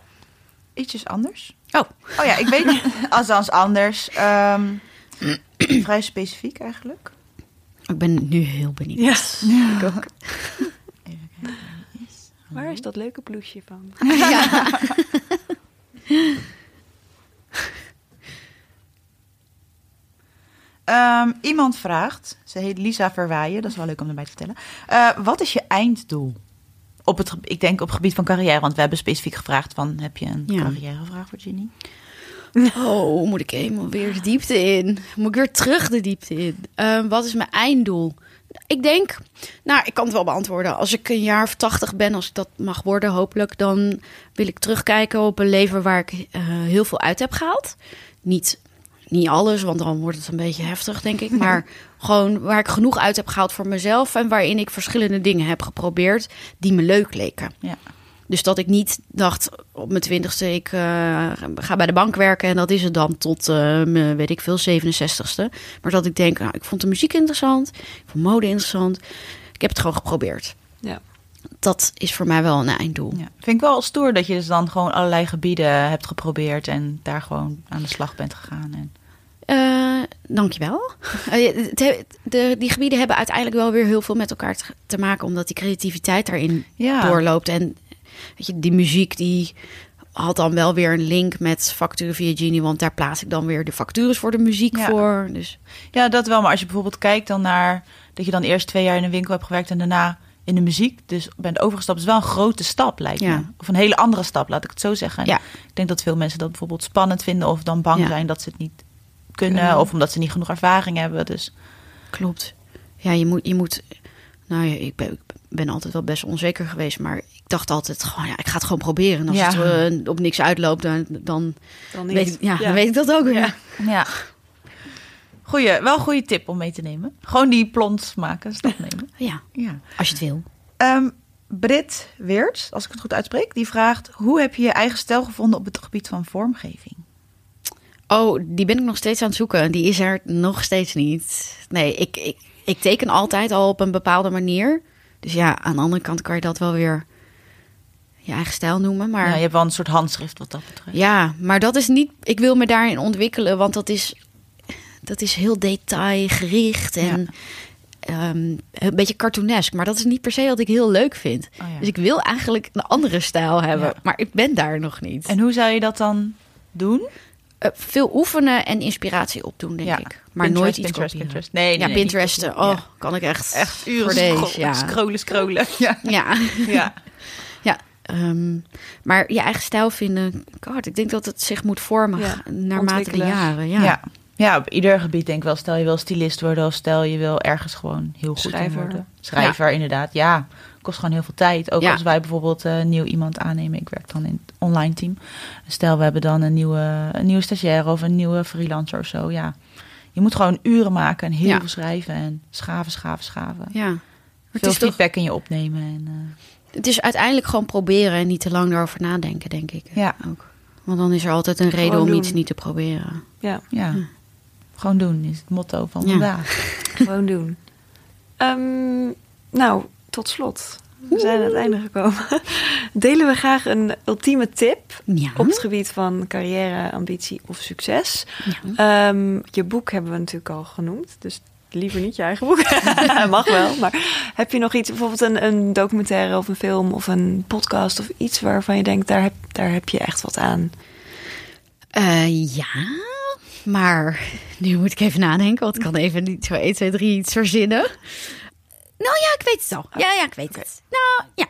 ietsjes anders. Oh, Oh ja, ik weet niet. Althans, anders. Ehm, vrij specifiek eigenlijk. ik ben nu heel benieuwd. Ja, ik ook. Even kijken. Waar is dat leuke bloesje van? Ehm, iemand vraagt, ze heet Lisa Verwaaien, dat is wel leuk om erbij te vertellen. Eh, wat is je einddoel? Op het, ik denk op het gebied van carrière, want we hebben specifiek gevraagd van, heb je een Ja. carrièrevraag voor Ginny? Oh, moet ik helemaal weer de diepte in? Moet ik weer terug de diepte in? Ehm, wat is mijn einddoel? Ik denk, nou, ik kan het wel beantwoorden. Als ik een jaar of tachtig ben, als ik dat mag worden, hopelijk, dan wil ik terugkijken op een leven waar ik eh, heel veel uit heb gehaald. Niet, niet alles, want dan wordt het een beetje heftig, denk ik. Maar gewoon waar ik genoeg uit heb gehaald voor mezelf en waarin ik verschillende dingen heb geprobeerd die me leuk leken. Ja. Dus dat ik niet dacht op mijn twintigste, ik eh, ga bij de bank werken en dat is het dan tot, eh, mijn, weet ik veel, 67ste. Maar dat ik denk, nou, ik vond de muziek interessant, ik vond mode interessant. Ik heb het gewoon geprobeerd. Ja. Dat is voor mij wel een einddoel. Ja. Vind ik wel stoer dat je dus dan gewoon allerlei gebieden hebt geprobeerd en daar gewoon aan de slag bent gegaan. En... Eh, dankjewel. Eh, de, die gebieden hebben uiteindelijk wel weer heel veel met elkaar te, te maken, omdat die creativiteit daarin Ja. doorloopt. En weet je, die muziek die had dan wel weer een link met facturen via Genie, want daar plaats ik dan weer de factures voor de muziek Ja. voor. Dus Ja, dat wel. Maar als je bijvoorbeeld kijkt dan naar dat je dan eerst twee jaar in een winkel hebt gewerkt en daarna in de muziek, dus bent overgestapt, is wel een grote stap, lijkt Ja. me. Of een hele andere stap, laat ik het zo zeggen. Ja. Ik denk dat veel mensen dat bijvoorbeeld spannend vinden of dan bang zijn dat ze het niet kunnen Kunnen. of omdat ze niet genoeg ervaring hebben. Dus klopt. Ja, je moet, je moet. Nou ja, ik ben, ik ben altijd wel best onzeker geweest, maar ik dacht altijd gewoon, ja, ik ga het gewoon proberen. En als Ja. het eh, op niks uitloopt, dan, dan, Dan niet. weet, ik, ja, dan weet ik dat ook weer. Ja. ja. Goeie, wel een goede tip om mee te nemen. Gewoon die plons maken, stap nemen. ja, Ja. als je het wil. Ehm Brit Weert, als ik het goed uitspreek, die vraagt: hoe heb je je eigen stijl gevonden op het gebied van vormgeving? Oh, die ben ik nog steeds aan het zoeken. Die is er nog steeds niet. Nee, ik, ik, ik teken altijd al op een bepaalde manier. Dus ja, aan de andere kant kan je dat wel weer je eigen stijl noemen. Maar Ja, je hebt wel een soort handschrift wat dat betreft. Ja, maar dat is niet. Ik wil me daarin ontwikkelen, want dat is, dat is heel detailgericht en ehm, een beetje cartoonesk. Maar dat is niet per se wat ik heel leuk vind. Oh ja. Dus ik wil eigenlijk een andere stijl hebben, maar ik ben daar nog niet. En hoe zou je dat dan doen? Eh, veel oefenen en inspiratie opdoen, denk Ja. ik. Maar Pinterest, nooit iets Pinterest, kopiëren. Pinterest. Nee, nee, ja, nee, niet Oh, kan ik echt, Echt uren deze. scrollen, Ja. scrollen, scrollen. Ja. Ja. ja. Ja, ehm, maar je eigen stijl vinden, God, ik denk dat het zich moet vormen naarmate de jaren. Ja. Ja. op ieder gebied denk ik wel. Stel je wil stylist worden of stel je wil ergens gewoon heel goed in Schrijver. worden. Schrijver, inderdaad. Ja, kost gewoon heel veel tijd. Ook Ja. als wij bijvoorbeeld eh, nieuw iemand aannemen. Ik werk dan in het online team. Stel we hebben dan een nieuwe, een nieuwe stagiaire of een nieuwe freelancer of zo. Ja, je moet gewoon uren maken en heel Ja. veel schrijven en schaven, schaven, schaven. ja. Maar het Veel is toch feedback in je opnemen. En, eh, Het is uiteindelijk gewoon proberen en niet te lang erover nadenken, denk ik. ja, Ook. Want dan is er altijd een reden Gewoon om doen. iets niet te proberen. Ja, ja. Gewoon doen is het motto van Ja. vandaag. gewoon doen. Ehm, nou, tot slot. We zijn aan het einde gekomen. Delen we graag een ultieme tip Ja. op het gebied van carrière, ambitie of succes. Ja. Ehm, je boek hebben we natuurlijk al genoemd, dus liever niet je eigen boek. Mag wel, maar heb je nog iets, bijvoorbeeld een, een documentaire of een film of een podcast of iets waarvan je denkt, daar heb, daar heb je echt wat aan? Eh, ja, maar nu moet ik even nadenken, want ik kan even niet zo 1, 2, 3 iets verzinnen. Nou ja, ik weet het al. Ja, ja, ik weet het. Nou ja,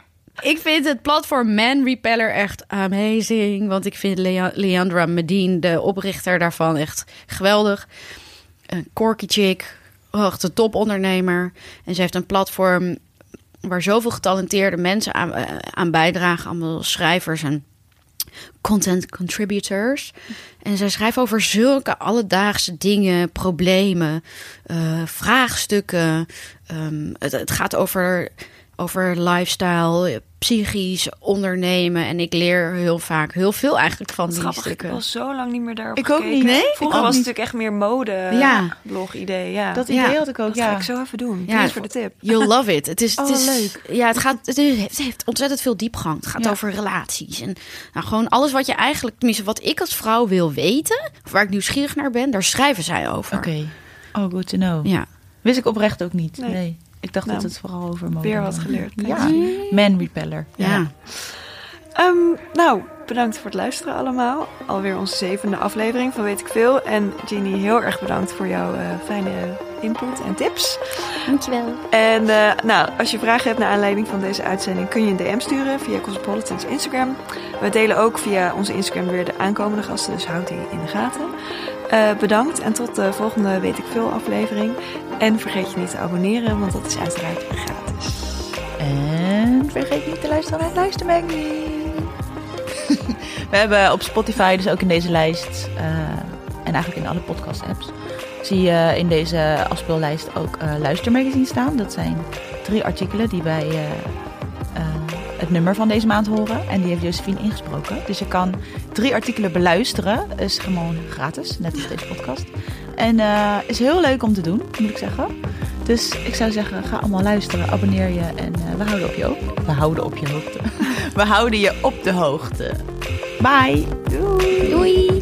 ik vind het platform Man Repeller echt amazing. Want ik vind Lea- Leandra Medine, de oprichter daarvan, echt geweldig. Een corky chick, echt een topondernemer. En ze heeft een platform waar zoveel getalenteerde mensen aan, eh, aan bijdragen. Allemaal schrijvers en content contributors. En zij schrijven over zulke alledaagse dingen, problemen, eh, vraagstukken. Ehm, het, het gaat over, over lifestyle, psychisch ondernemen. En ik leer heel vaak heel veel eigenlijk van die Grappig, ik stukken. was zo lang niet meer daarop Ik ook gekeken. niet. Nee? Vroeger Ik ook was het natuurlijk echt meer mode, Ja. blog idee. Ja. Dat Ja. idee had ik ook, dat ja. ga ik zo even doen. Ja, Thanks voor de tip. You'll love it. Het is, het Oh, is leuk. Ja, het, gaat, het, is- het heeft ontzettend veel diepgang. Het gaat Ja. over relaties. En nou, gewoon alles wat je eigenlijk, tenminste wat ik als vrouw wil weten, of waar ik nieuwsgierig naar ben, daar schrijven zij over. Oké. Oh, good to know. Ja. Wist ik oprecht ook niet. Nee. Nee. Ik dacht Nou, dat het vooral over mode weer wat was. geleerd. Ja. Man Repeller. Ja. Ehm, nou, bedankt voor het luisteren allemaal. Alweer onze zevende aflevering van Weet ik Veel. En Ginny, heel erg bedankt voor jouw eh, fijne input en tips. Dankjewel. En eh, nou, als je vragen hebt naar aanleiding van deze uitzending... kun je een DM sturen via Cosmopolitan's Instagram. We delen ook via onze Instagram weer de aankomende gasten. Dus houd die in de gaten. Eh, bedankt en tot de volgende Weet ik Veel aflevering. En vergeet je niet te abonneren, want dat is uiteraard gratis. En vergeet niet te luisteren naar Luistermagazine. We hebben op Spotify, dus ook in deze lijst, uh, en eigenlijk in alle podcast-apps, zie je in deze afspeellijst ook uh, Luistermagazine staan. Dat zijn drie artikelen die bij uh, het nummer van deze maand horen. En die heeft Josephine ingesproken. Dus je kan drie artikelen beluisteren. Is gewoon gratis, net als deze podcast. En is heel leuk om te doen, moet ik zeggen. Dus ik zou zeggen, ga allemaal luisteren, abonneer je en we houden op je hoogte. We houden op je hoogte. we houden je op de hoogte. Bye. Doei. Doei.